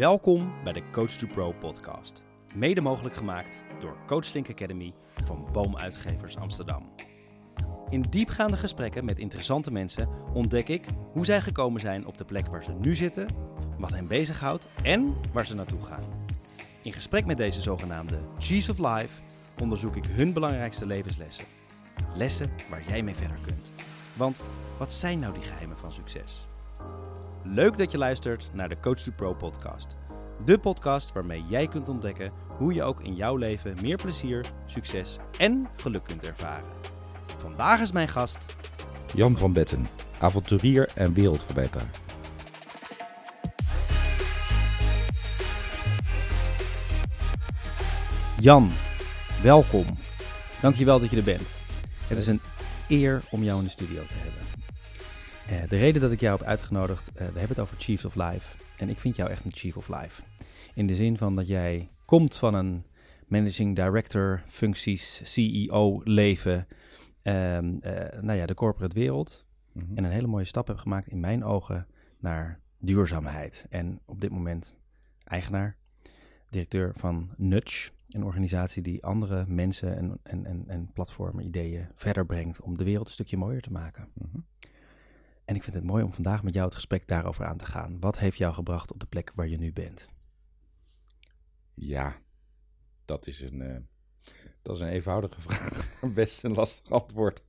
Welkom bij de Coach to Pro podcast. Mede mogelijk gemaakt door Coachlink Academy van Boomuitgevers Amsterdam. In diepgaande gesprekken met interessante mensen ontdek ik hoe zij gekomen zijn op de plek waar ze nu zitten, wat hen bezighoudt en waar ze naartoe gaan. In gesprek met deze zogenaamde Chiefs of Life onderzoek ik hun belangrijkste levenslessen. Lessen waar jij mee verder kunt. Want wat zijn nou die geheimen van succes? Leuk dat je luistert naar de Coach to Pro podcast. De podcast waarmee jij kunt ontdekken hoe je ook in jouw leven meer plezier, succes en geluk kunt ervaren. Vandaag is mijn gast Jan van Betten, avonturier en wereldverbeteraar. Jan. Welkom. Dankjewel dat je er bent. Het is een eer om jou in de studio te hebben. Eh, de reden dat ik jou heb uitgenodigd, eh, we hebben het over Chiefs of Life. En ik vind jou echt een Chief of Life. In de zin van dat jij komt van een managing director functies, CEO leven, ehm, eh, nou ja, de corporate wereld. Mhm. En een hele mooie stap hebt gemaakt in mijn ogen naar duurzaamheid. En op dit moment eigenaar, directeur van Nudge. Een organisatie die andere mensen en, en, en, en platformen, ideeën verder brengt om de wereld een stukje mooier te maken. Mhm. En ik vind het mooi om vandaag met jou het gesprek daarover aan te gaan. Wat heeft jou gebracht op de plek waar je nu bent? Ja, dat is een, eh, dat is een eenvoudige vraag. Best een lastig antwoord.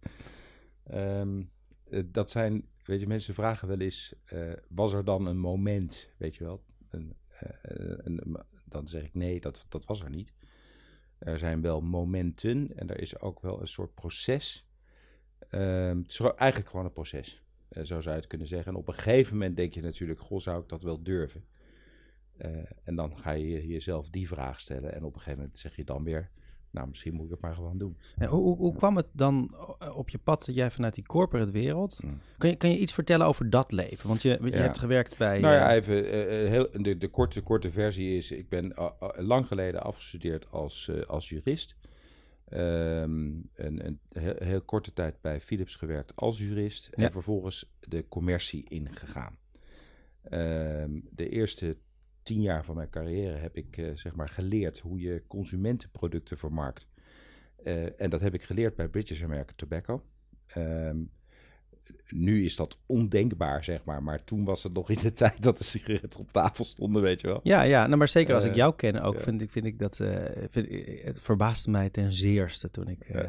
Ehm, eh, dat zijn, weet je, mensen vragen wel eens, eh, was er dan een moment, weet je wel? Een, een- dan zeg ik nee, dat, dat was er niet. Er zijn wel momenten en er is ook wel een soort proces. Ehm, het is eigenlijk gewoon een proces, zo zou je het kunnen zeggen. En op een gegeven moment denk je natuurlijk, goh, zou ik dat wel durven? Eh, en dan ga je jezelf die vraag stellen. En op een gegeven moment zeg je dan weer, nou, misschien moet ik het maar gewoon doen. En hoe, hoe, hoe kwam het dan eh, op je pad dat jij vanuit die corporate wereld... Kan je, kan je iets vertellen over dat leven? Want je, je Ja. hebt gewerkt bij... Nou ja, eh, even, eh, eh, heel, de, de, korte, korte versie is, ik ben eh, eh, lang geleden afgestudeerd als, eh, als jurist. Ehm, een, een heel, heel korte tijd bij Philips gewerkt als jurist. Ja. En vervolgens de commercie ingegaan. Ehm, de eerste tien jaar van mijn carrière heb ik eh, zeg maar geleerd hoe je consumentenproducten vermarkt. Eh, en dat heb ik geleerd bij British American Tobacco. Ehm, nu is dat ondenkbaar, zeg maar. Maar toen was het nog in de tijd dat de sigaretten op tafel stonden, weet je wel. Ja, ja nou, maar zeker als ik Eh, jou ken ook, vind, ik, vind ik dat... eh, vind, ik- het verbaasde mij ten zeerste toen ik eh,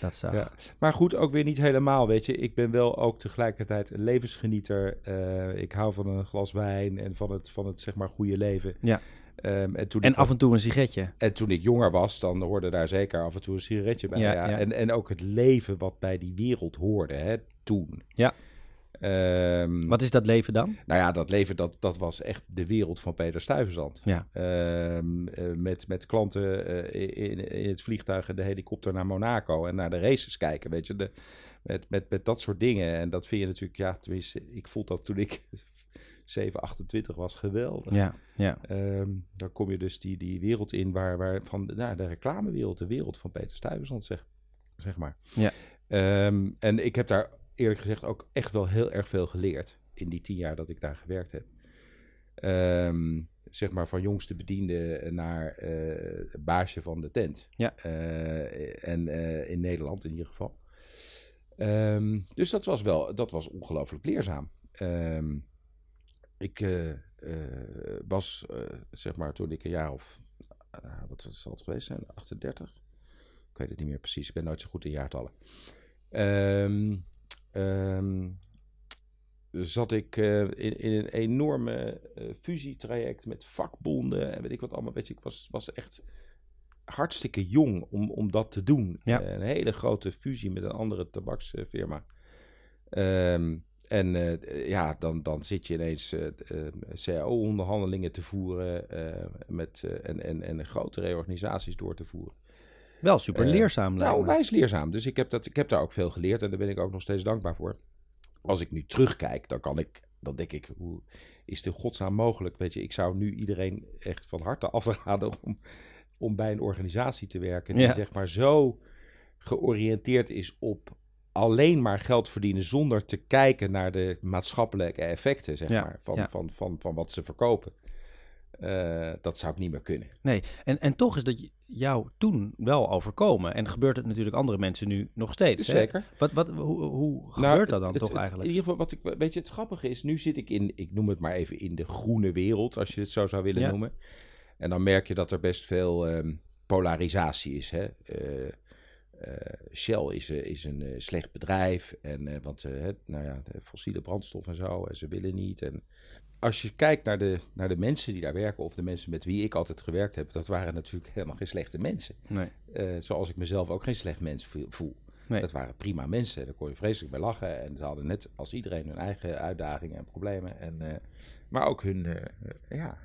dat zag. Ja. Maar goed, ook weer niet helemaal, weet je. Ik ben wel ook tegelijkertijd een levensgenieter. Eh, ik hou van een glas wijn en van het, van het zeg maar, goede leven. Ja. Ehm, en, toen En ik af en toe een sigaretje. En toen ik jonger was, dan hoorde daar zeker af en toe een sigaretje bij. Ja, Ja, ja. En, en ook het leven wat bij die wereld hoorde, hè, toen. Ja. Ehm, Wat is dat leven dan? Nou ja, dat leven, dat, dat was echt de wereld van Peter Stuyvesant. Ja. Ehm, eh, met, met klanten eh, in, in het vliegtuig en de helikopter naar Monaco en naar de races kijken, weet je. De, met, met, met dat soort dingen. En dat vind je natuurlijk, ja, tenminste, ik voel dat toen ik 7, 28 was, geweldig. Ja, ja. Ehm, dan kom je dus die, die wereld in waar, waar van nou, de reclamewereld, de wereld van Peter Stuyvesant, zeg, zeg maar. Ja. Ehm, en ik heb daar eerlijk gezegd ook echt wel heel erg veel geleerd in die tien jaar dat ik daar gewerkt heb. Ehm, zeg maar van jongste bediende naar eh, baasje van de tent. Ja. Eh, en eh, in Nederland in ieder geval. Dus dat was wel, dat was ongelooflijk leerzaam. Ehm, ik eh, eh, was, eh, zeg maar, toen ik een jaar of, wat zal het geweest zijn, 38? Ik weet het niet meer precies, ik ben nooit zo goed in jaartallen. Ehm, ehm, zat ik in, in een enorme fusietraject met vakbonden en weet ik wat allemaal. Weet je, ik was, was echt hartstikke jong om, om dat te doen. Ja. Een hele grote fusie met een andere tabaksfirma. Ehm, en eh, ja, dan, dan zit je ineens eh CAO-onderhandelingen te voeren eh, met, eh, en, en, en grote reorganisaties door te voeren. Wel super Eh, leerzaam Nou, wijs leerzaam. Dus ik heb, dat, ik heb daar ook veel geleerd en daar ben ik ook nog steeds dankbaar voor. Als ik nu terugkijk, dan kan ik, dan denk ik, hoe is het godsnaam mogelijk? Weet je, ik zou nu iedereen echt van harte afraden om, om bij een organisatie te werken die Ja. zeg maar zo georiënteerd is op alleen maar geld verdienen zonder te kijken naar de maatschappelijke effecten zeg Ja, maar, van, ja. van, van, van wat ze verkopen. Eh, dat zou ik niet meer kunnen. Nee, en, en toch is dat jou toen wel overkomen. En gebeurt het natuurlijk andere mensen nu nog steeds. Hè? Zeker. Wat, wat, hoe hoe Nou, gebeurt dat dan het- toch het- eigenlijk? In ieder geval, wat ik, weet je, het grappige is, nu zit ik in, ik noem het maar even in de groene wereld, als je het zo zou willen Ja. noemen. En dan merk je dat er best veel ehm, polarisatie is. Hè? Eh, eh, Shell is, eh, is een eh, slecht bedrijf, en, want nou ja, de fossiele brandstof en zo, en ze willen niet. En als je kijkt naar de, naar de mensen die daar werken, of de mensen met wie ik altijd gewerkt heb, dat waren natuurlijk helemaal geen slechte mensen. Nee. Zoals ik mezelf ook geen slecht mens voel-. Nee. Dat waren prima mensen, daar kon je vreselijk bij lachen. En ze hadden net als iedereen hun eigen uitdagingen en problemen. En, maar ook hun, ja,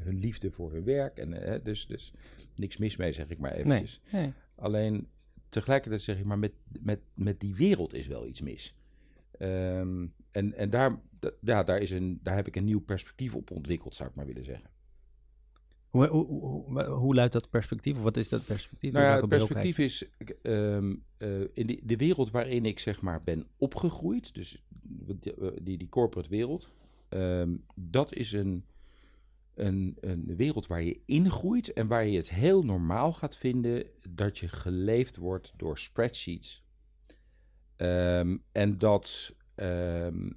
hun liefde voor hun werk. En, dus, dus niks mis mee, zeg ik maar Nee. eventjes. nee. Alleen tegelijkertijd zeg ik maar, met, met, met die wereld is wel iets mis. Ehm, en en daar, da- ja, daar, is een, daar heb ik een nieuw perspectief op ontwikkeld, zou ik maar willen zeggen. Hoe, hoe, hoe, hoe luidt dat perspectief? Of wat is dat perspectief? Nou ja, het perspectief is ehm, eh, in die, de wereld waarin ik zeg maar ben opgegroeid, dus die, die, corporate wereld, ehm, dat is een, een, een wereld waar je ingroeit en waar je het heel normaal gaat vinden dat je geleefd wordt door spreadsheets. Ehm, en dat ehm,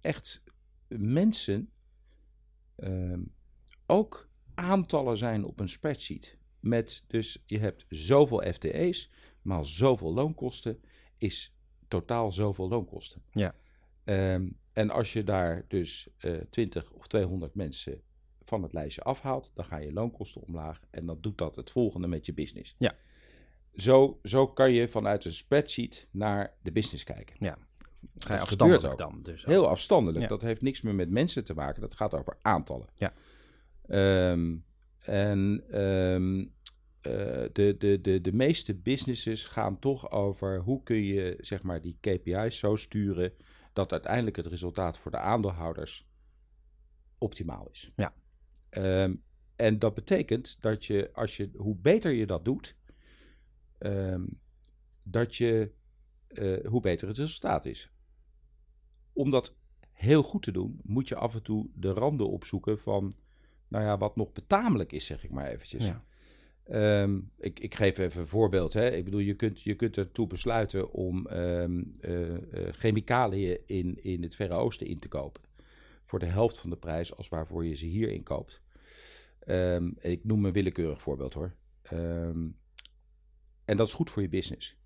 echt mensen ehm, ook aantallen zijn op een spreadsheet. Met dus je hebt zoveel FTE's, maal zoveel loonkosten, is totaal zoveel loonkosten. Ja. En als je daar dus eh 20 of 200 mensen van het lijstje afhaalt, dan gaan je loonkosten omlaag en dan doet dat het volgende met je business. Ja. Zo, zo kan je vanuit een spreadsheet naar de business kijken. Ja. Ga je afstandelijk dan dus. Heel afstandelijk. Ja. Dat heeft niks meer met mensen te maken. Dat gaat over aantallen. Ja. Ehm, en ehm, eh, de, de, de, de meeste businesses gaan toch over hoe kun je zeg maar, die KPI's zo sturen dat uiteindelijk het resultaat voor de aandeelhouders optimaal is. Ja. Ehm, en dat betekent dat je, als je, hoe beter je dat doet, ehm, dat je, eh, hoe beter het resultaat is. Om dat heel goed te doen, moet je af en toe de randen opzoeken van, nou ja, wat nog betamelijk is, zeg ik maar eventjes. Ja. Ehm, ik, ik geef even een voorbeeld. Hè. Ik bedoel, je kunt, je kunt ertoe besluiten om eh, eh, chemicaliën in, in het Verre Oosten in te kopen. Voor de helft van de prijs als waarvoor je ze hier inkoopt. Ehm, ik noem een willekeurig voorbeeld hoor. Ehm, en dat is goed voor je business.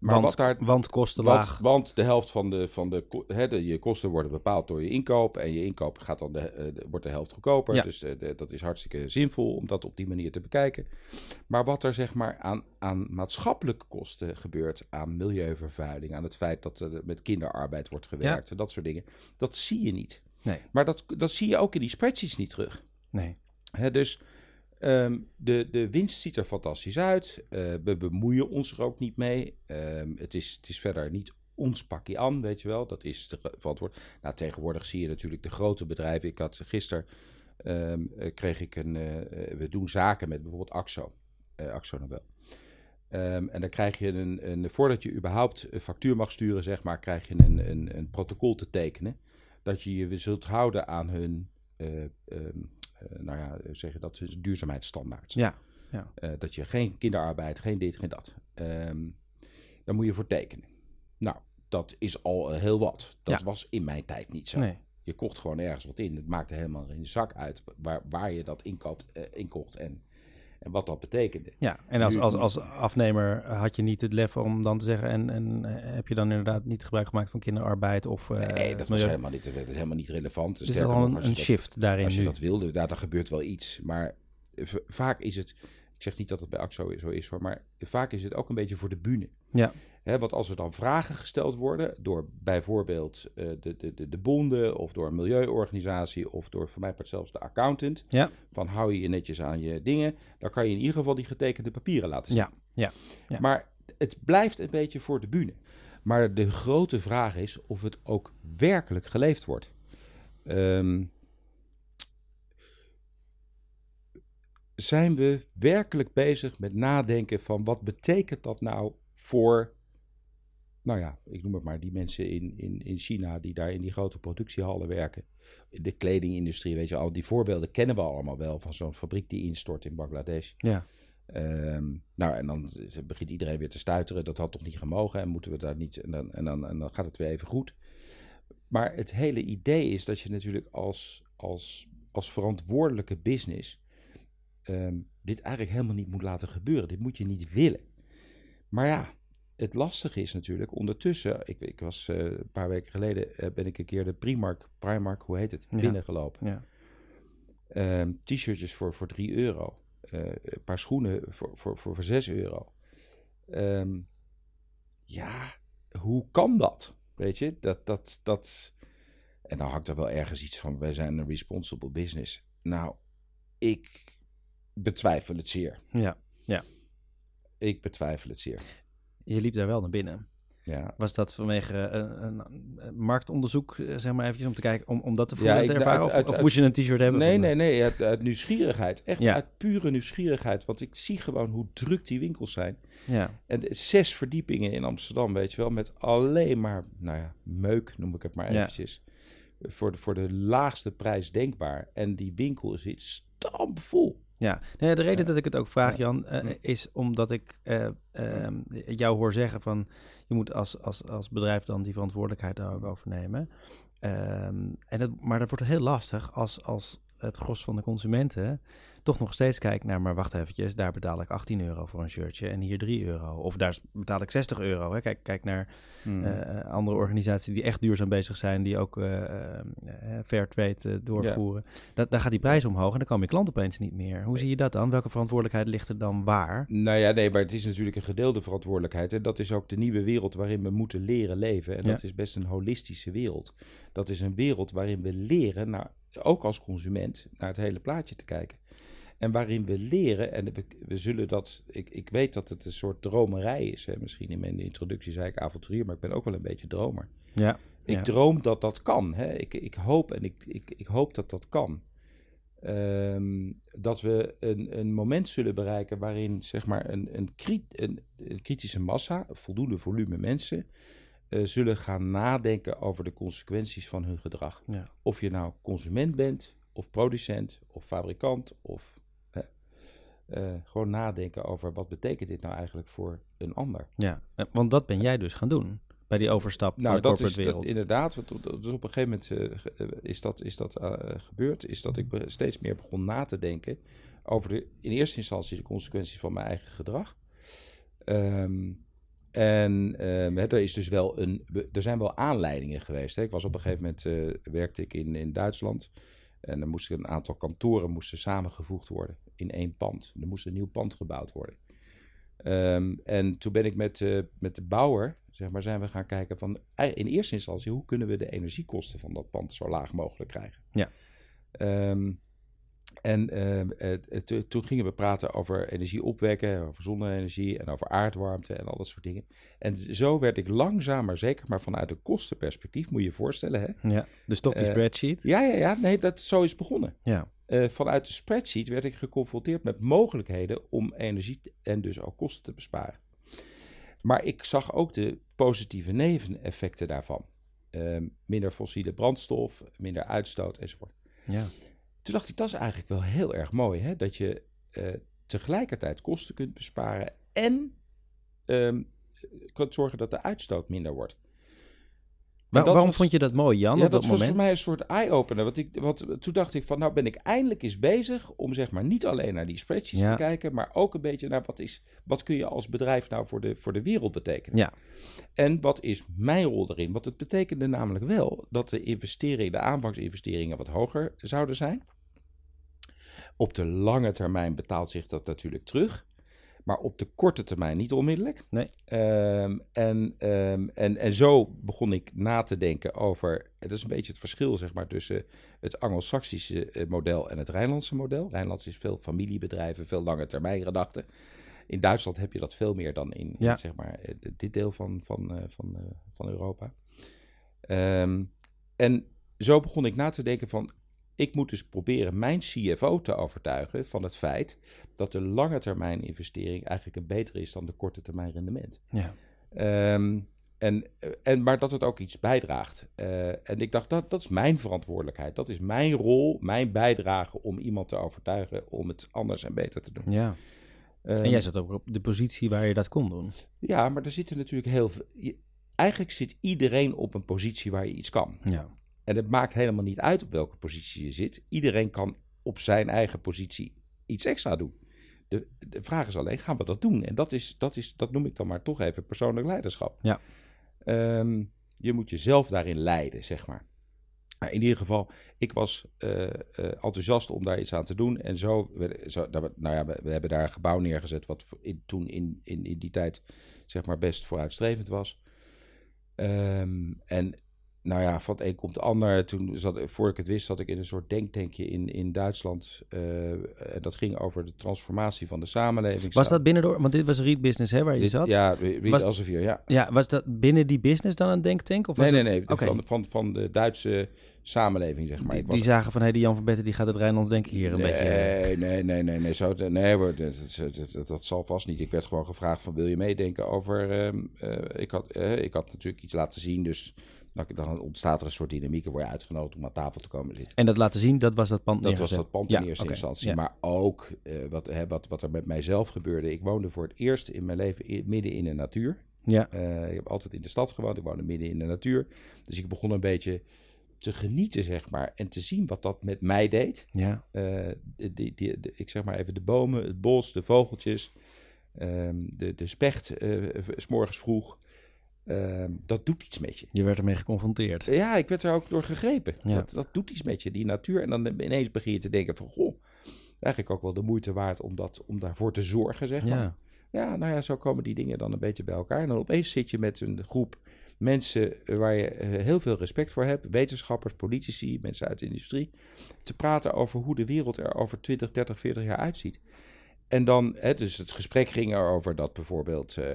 Maar want, wat daar, want kosten laag. want de helft van de, van de, de, je kosten worden bepaald door je inkoop. En je inkoop gaat dan de, eh, de- wordt de helft goedkoper. Ja. Dus de- dat is hartstikke zinvol om dat op die manier te bekijken. Maar wat er zeg maar aan, aan maatschappelijke kosten gebeurt, aan milieuvervuiling, aan het feit dat er met kinderarbeid wordt gewerkt en dat soort dingen, dat zie je niet. Nee. Maar dat, dat zie je ook in die spreadsheets niet terug. Nee. Hè, dus ehm, de, de winst ziet er fantastisch uit. Eh, we bemoeien ons er ook niet mee. Ehm, het, is, het is verder niet ons pakje aan, weet je wel. Dat is te verantwoord. Nou, tegenwoordig zie je natuurlijk de grote bedrijven. Ik had gisteren ehm, eh, kreeg ik een. eh, we doen zaken met bijvoorbeeld Axo. eh Axo Nobel. Ehm, en dan krijg je een, een. Voordat je überhaupt een factuur mag sturen, zeg maar, krijg je een, een, een protocol te tekenen. Dat je je zult houden aan hun. eh, nou ja, zeg je dat, dus duurzaamheidsstandaard. Ja. ja. Eh, dat je geen kinderarbeid, geen dit, geen dat. Ehm daar moet je voor tekenen. Nou, dat is al heel wat. Dat Ja. was in mijn tijd niet zo. Nee. Je kocht gewoon ergens wat in. Het maakte helemaal in de zak uit waar, waar je dat inkoopt, inkocht en, en wat dat betekende. Ja, en als, Nu- als, als afnemer had je niet het lef om dan te zeggen... en, en eh, heb je dan inderdaad niet gebruik gemaakt van kinderarbeid of... eh, nee, dat was milieu? helemaal niet, dat is helemaal niet relevant. Dus er is Sterker al een, dat- shift daarin Als je nu. dat wilde, daar, daar gebeurt wel iets. Maar vaak is het, ik zeg niet dat het bij AXO zo is hoor, maar vaak is het ook een beetje voor de bühne. Ja. Hè, want als er dan vragen gesteld worden door bijvoorbeeld eh, de, de, de, de bonden of door een milieuorganisatie of door voor mij part zelfs de accountant, Ja. van hou je je netjes aan je dingen, dan kan je in ieder geval die getekende papieren laten zien. Ja, ja, ja. Maar het blijft een beetje voor de bühne. Maar de grote vraag is of het ook werkelijk geleefd wordt. Ehm, zijn we werkelijk bezig met nadenken van wat betekent dat nou voor nou ja, ik noem het maar, die mensen in, in, in China die daar in die grote productiehallen werken. De kledingindustrie, weet je, al die voorbeelden kennen we allemaal wel van zo'n fabriek die instort in Bangladesh. Ja. Ehm, nou, en dan begint iedereen weer te stuiteren. Dat had toch niet gemogen en moeten we daar niet. En dan, en dan, en dan gaat het weer even goed. Maar het hele idee is dat je natuurlijk als, als, als verantwoordelijke business. ehm, dit eigenlijk helemaal niet moet laten gebeuren. Dit moet je niet willen. Maar ja, het lastige is natuurlijk ondertussen. Ik, ik was eh, een paar weken geleden. eh, ben ik een keer de Primark, Primark hoe heet het? Ja. Binnengelopen. Ja. Ehm, T-shirtjes voor, voor 3 euro. Eh, een paar schoenen voor, voor, voor, voor 6 euro. Ehm, ja, hoe kan dat? Weet je, dat, dat, dat. En dan hangt er wel ergens iets van: wij zijn een responsible business. Nou, ik betwijfel het zeer. ja. Ik betwijfel het zeer. Je liep daar wel naar binnen. Ja. Was dat vanwege eh, een, een marktonderzoek, eh, zeg maar eventjes, om te kijken, om, om dat te voelen ik- te ervaren? uit- of, uit- of uit- moest je een t-shirt hebben? Nee, nee, nee, uit, uit nieuwsgierigheid. Echt Ja. uit pure nieuwsgierigheid. Want ik zie gewoon hoe druk die winkels zijn. Ja, En zes verdiepingen in Amsterdam, weet je wel, met alleen maar, nou ja, meuk noem ik het maar Ja. eventjes. Voor de, voor de laagste prijs denkbaar. En die winkel zit stampvol. Ja. Nee, de reden dat ik het ook vraag, Ja. Jan, eh, Ja. is omdat ik eh, ehm, jou hoor zeggen van, je moet als, als, als bedrijf dan die verantwoordelijkheid daar ook over nemen. Ehm, en dat, maar dat wordt heel lastig als, als het gros van de consumenten toch nog steeds kijkt naar, maar wacht eventjes, daar betaal ik 18 euro voor een shirtje en hier 3 euro. Of daar betaal ik 60 euro. Hè. Kijk, kijk naar Hmm. Eh, andere organisaties die echt duurzaam bezig zijn, die ook eh eh, fair trade eh, doorvoeren. Dat, daar gaat die prijs omhoog en dan komen je klant opeens niet meer. Hoe zie je dat dan? Welke verantwoordelijkheid ligt er dan waar? Nou ja, nee, maar het is natuurlijk een gedeelde verantwoordelijkheid. En dat is ook de nieuwe wereld waarin we moeten leren leven. En Ja. dat is best een holistische wereld. Dat is een wereld waarin we leren, naar, ook als consument, naar het hele plaatje te kijken. En waarin we leren, en we, we zullen dat, ik, ik weet dat het een soort dromerij is. Hè? Misschien in mijn introductie zei ik avonturier, maar ik ben ook wel een beetje dromer. Ja, Ik Ja. droom dat dat kan. Hè? Ik, ik hoop en ik, ik, ik hoop dat dat kan. Ehm, dat we een, een moment zullen bereiken waarin zeg maar, een, een, kri- een, een kritische massa, voldoende volume mensen, eh, zullen gaan nadenken over de consequenties van hun gedrag. ja, Of je nou consument bent, of producent, of fabrikant, of eh, gewoon nadenken over wat betekent dit nou eigenlijk voor een ander. ja. Eh, Want dat ben jij dus gaan doen bij die overstap van Nou, de dat corporate is dat, wereld. inderdaad. want dat- Dus op een gegeven moment eh, is dat, is dat gebeurd. Is dat ik steeds meer begon na te denken over de, in eerste instantie de consequenties van mijn eigen gedrag. Ehm, en hè, er, is dus wel een, er zijn wel aanleidingen geweest. Hè. Ik was op een gegeven moment, werkte ik in, in Duitsland. En dan moesten een aantal kantoren moesten samengevoegd worden in één pand. Er moest een nieuw pand gebouwd worden. Ehm, en toen ben ik met, eh, met de bouwer, zeg maar, zijn we gaan kijken van ei- in eerste instantie hoe kunnen we de energiekosten van dat pand zo laag mogelijk krijgen. Ja. Ehm, en ehm, eh, to- toen gingen we praten over energie opwekken, over zonne-energie en over aardwarmte en al dat soort dingen. En zo werd ik langzaam maar zeker, maar vanuit een kostenperspectief, moet je je voorstellen. Hè? Ja, dus toch die Eh, spreadsheet. Ja, ja, ja, nee, dat zo is begonnen. Ja, Eh, vanuit de spreadsheet werd ik geconfronteerd met mogelijkheden om energie en dus ook kosten te besparen. Maar ik zag ook de positieve neveneffecten daarvan. Ehm, minder fossiele brandstof, minder uitstoot enzovoort. ja, Toen dacht ik, dat is eigenlijk wel heel erg mooi. Hè? Dat je eh, tegelijkertijd kosten kunt besparen en ehm, kunt zorgen dat de uitstoot minder wordt. Waar- waarom was- vond je dat mooi, Jan, ja, op dat dat was moment? voor mij een soort eye-opener. Want, ik, want toen dacht ik van, nou ben ik eindelijk eens bezig om zeg maar niet alleen naar die spreadsheets Ja. te kijken, maar ook een beetje naar wat is, wat kun je als bedrijf nou voor de, voor de wereld betekenen. Ja. En wat is mijn rol erin? Want het betekende namelijk wel dat de investeringen, de aanvangsinvesteringen wat hoger zouden zijn. Op de lange termijn betaalt zich dat natuurlijk terug. Maar op de korte termijn niet onmiddellijk. Nee. Ehm, en, ehm, en, en zo begon ik na te denken over. Dat is een beetje het verschil zeg maar, tussen het Anglo-Saxische eh, model en het Rijnlandse model. Rijnlands is veel familiebedrijven, veel lange termijn gedachten. In Duitsland heb je dat veel meer dan in, zeg maar, eh, dit deel van, van, eh, van, van Europa. Ehm, en zo begon ik na te denken van. Ik moet dus proberen mijn CFO te overtuigen van het feit dat de lange termijn investering eigenlijk een beter is dan de korte termijn rendement. Ja, Ehm, en, eh, en, maar dat het ook iets bijdraagt. Uh, en ik dacht, dat, dat is mijn verantwoordelijkheid. Dat is mijn rol, mijn bijdrage om iemand te overtuigen om het anders en beter te doen. Ja. Um, en jij zat ook op de positie waar je dat kon doen. Ja, maar er zitten natuurlijk heel veel. Eigenlijk zit iedereen op een positie waar je iets kan. Ja. En het maakt helemaal niet uit op welke positie je zit. Iedereen kan op zijn eigen positie iets extra doen. De, de vraag is alleen, gaan we dat doen? En dat, is, dat, is, dat noem ik dan maar toch even persoonlijk leiderschap. Ja. Um, je moet jezelf daarin leiden, zeg maar. Maar in ieder geval, ik was uh, uh, enthousiast om daar iets aan te doen. En zo, zo nou ja, we, we, hebben daar een gebouw neergezet, wat in, toen in, in, in die tijd zeg maar best vooruitstrevend was. Um, en nou ja, van het een komt het ander. Toen zat, voor ik het wist, zat ik in een soort denktankje in, in Duitsland. Uh, en dat ging over de transformatie van de samenleving. Was dat binnen door, want dit was Read Business, hè, waar je dit, zat? Ja, Read was, Elsevier, ja. Ja, was dat binnen die business dan een denktank? Of was nee, nee, nee, okay. van, van, van de Duitse samenleving, zeg maar. Die, die zagen van, hé, hey, die Jan van Betten, die gaat het Rijnlands denken hier een nee, beetje... Nee, nee, nee, nee, nee, zo, nee hoor, dat, dat, dat, dat, zal vast niet. Ik werd gewoon gevraagd van, wil je meedenken over... Um, uh, ik, had, ik had natuurlijk iets laten zien, dus... Dan ontstaat er een soort dynamiek en word je uitgenodigd om aan tafel te komen zitten. En dat laten zien, dat was dat pand Dat was dat pand in ja, eerste okay. instantie. Ja. Maar ook uh, wat, hè, wat, wat er met mijzelf gebeurde. Ik woonde voor het eerst in mijn leven in, midden in de natuur. Ja. Uh, ik heb altijd in de stad gewoond. Ik woonde midden in de natuur. Dus ik begon een beetje te genieten, zeg maar. En te zien wat dat met mij deed. Ja. Uh, die, die, die, ik zeg maar even de bomen, het bos, de vogeltjes. Um, de, de specht, s morgens vroeg. Uh, dat doet iets met je. Je werd ermee geconfronteerd. Ja, ik werd er ook door gegrepen. Ja. Dat, dat doet iets met je, die natuur. En dan ineens begin je te denken van, goh, eigenlijk ook wel de moeite waard om, dat, om daarvoor te zorgen, zeg maar. Ja. ja, nou ja, zo komen die dingen dan een beetje bij elkaar. En dan opeens zit je met een groep mensen waar je heel veel respect voor hebt. Wetenschappers, politici, mensen uit de industrie. Te praten over hoe de wereld er over 20, 30, 40 jaar uitziet. En dan, hè, dus het gesprek ging erover dat bijvoorbeeld uh,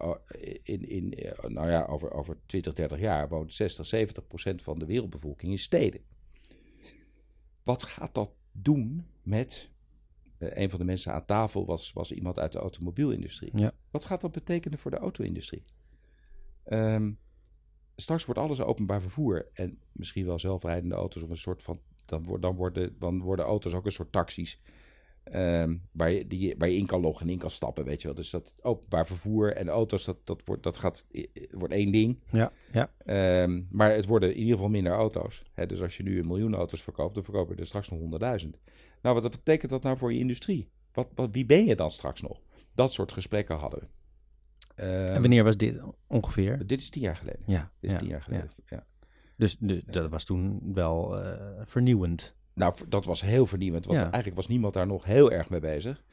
uh, in, in uh, nou ja, over, over 20, 30 jaar woont 60, 70 procent van de wereldbevolking in steden. Wat gaat dat doen met, een van de mensen aan tafel was, was iemand uit de automobielindustrie. Ja. Wat gaat dat betekenen voor de auto-industrie? Um, straks wordt alles openbaar vervoer en misschien wel zelfrijdende auto's of een soort van, dan, wordt, dan, worden, dan worden auto's ook een soort taxis. Um, waar, je, die, waar je in kan loggen en in kan stappen, weet je wel. Dus dat openbaar vervoer en auto's, dat, dat, wordt, dat gaat, wordt één ding. Ja, ja. Um, maar het worden in ieder geval minder auto's. Hè? Dus als je nu een miljoen auto's verkoopt, dan verkopen je er straks nog honderdduizend. Nou, wat betekent dat nou voor je industrie? Wat, wat, wie ben je dan straks nog? Dat soort gesprekken hadden we. Um, en wanneer was dit ongeveer? Dit is tien jaar geleden. Ja. Dit is ja, tien jaar geleden, ja. ja. Dus de, dat was toen wel uh, vernieuwend. Nou, dat was heel vernieuwend, want ja. eigenlijk was niemand daar nog heel erg mee bezig.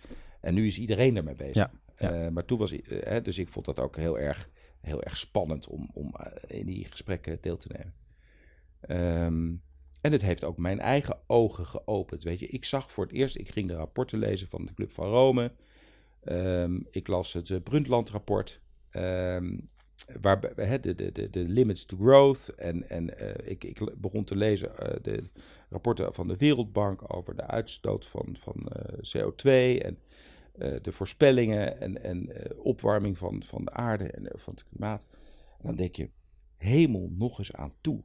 En nu is iedereen ermee bezig. Ja, ja. Uh, maar toen was, uh, dus ik vond dat ook heel erg, heel erg spannend om, om uh, in die gesprekken deel te nemen. Um, en het heeft ook mijn eigen ogen geopend. Weet je, ik zag voor het eerst, ik ging de rapporten lezen van de Club van Rome. Um, ik las het Brundtland-rapport. Um, waar de, de, de, de limits to growth. En, en uh, ik, ik begon te lezen uh, de rapporten van de Wereldbank over de uitstoot van, van uh, CO2 en de voorspellingen en, en opwarming van, van de aarde en van het klimaat. En dan denk je, hemel nog eens aan toe.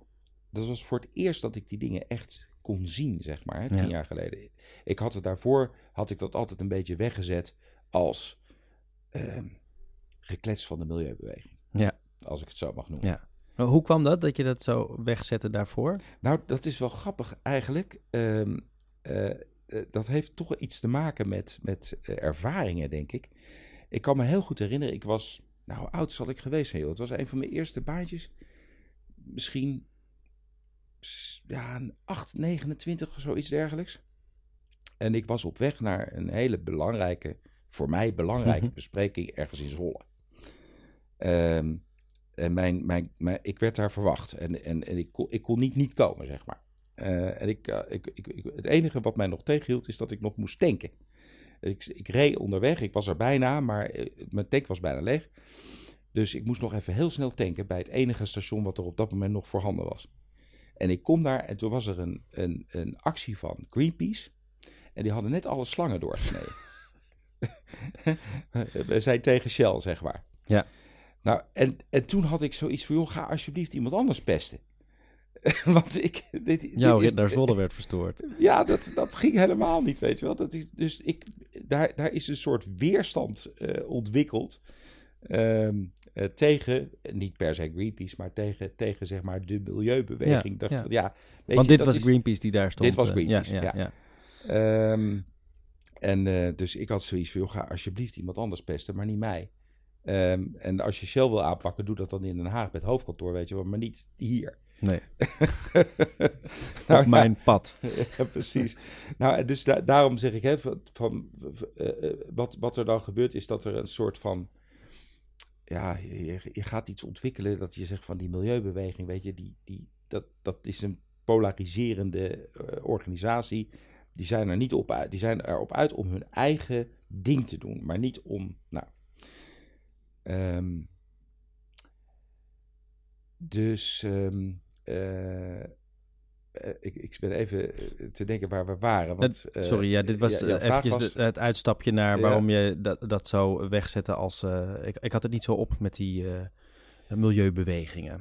Dat was voor het eerst dat ik die dingen echt kon zien, zeg maar, hè, tien Ja. jaar geleden. Ik had het daarvoor, had ik dat altijd een beetje weggezet als ehm, geklets van de milieubeweging. Ja. Als ik het zo mag noemen. Ja. Maar hoe kwam dat, dat je dat zo wegzette daarvoor? Nou, dat is wel grappig eigenlijk. Ehm, eh, eh, dat heeft toch iets te maken met, met eh, ervaringen, denk ik. Ik kan me heel goed herinneren, ik was, nou, oud zal ik geweest zijn? Joh? Het was een van mijn eerste baantjes. Misschien, ja, een 8, 29 of zoiets dergelijks. En ik was op weg naar een hele belangrijke, voor mij belangrijke bespreking ergens in Zwolle. Ehm, en mijn, mijn, mijn, ik werd daar verwacht en, en, en ik, kon, ik kon niet niet komen, zeg maar. Eh, en ik, eh, ik, ik, ik- het enige wat mij nog tegenhield is dat ik nog moest tanken. Ik, ik reed onderweg, ik was er bijna, maar eh, mijn tank was bijna leeg. Dus ik moest nog even heel snel tanken bij het enige station wat er op dat moment nog voorhanden was. En ik kom daar en toen was er een, een, een actie van Greenpeace. En die hadden net alle slangen doorgesneden. We zijn tegen Shell, zeg maar. Ja. Nou, en, en toen had ik zoiets van, joh, ga alsjeblieft iemand anders pesten. Want ik... Dit, Jouw dit rit naar Zwolle werd verstoord. Ja, dat, dat ging helemaal niet, weet je wel. Dat is, dus ik, daar, daar is een soort weerstand eh, ontwikkeld eh, tegen, niet per se Greenpeace, maar tegen, tegen zeg maar de milieubeweging. Ja, Dacht, ja. van, ja, weet Want je, dit was is- Greenpeace die daar stond. Dit was eh, Greenpeace, ja. ja, ja. ja. Ehm, en dus ik had zoiets van, joh, ga alsjeblieft iemand anders pesten, maar niet mij. Ehm, en als je Shell wil aanpakken, doe dat dan in Den Haag met hoofdkantoor, weet je wel, maar niet hier. Nee, Nou op ja. mijn pad. ja, precies. Nou, dus da- daarom zeg ik, hè, van, van, eh, eh, wat, wat er dan gebeurt, is dat er een soort van. Ja, je, je gaat iets ontwikkelen dat je zegt van die milieubeweging, weet je, die, die, dat, dat is een polariserende eh, organisatie. Die zijn, er niet op uit, die zijn erop uit om hun eigen ding te doen, maar niet om. Nou, ehm, dus. ehm, eh, eh, ik, ik ben even eh, te denken waar we waren. Want, Sorry, ja, dit was ja, eventjes het uitstapje naar Ja. waarom je dat, dat zo wegzette als... ik, ik had het niet zo op met die milieubewegingen.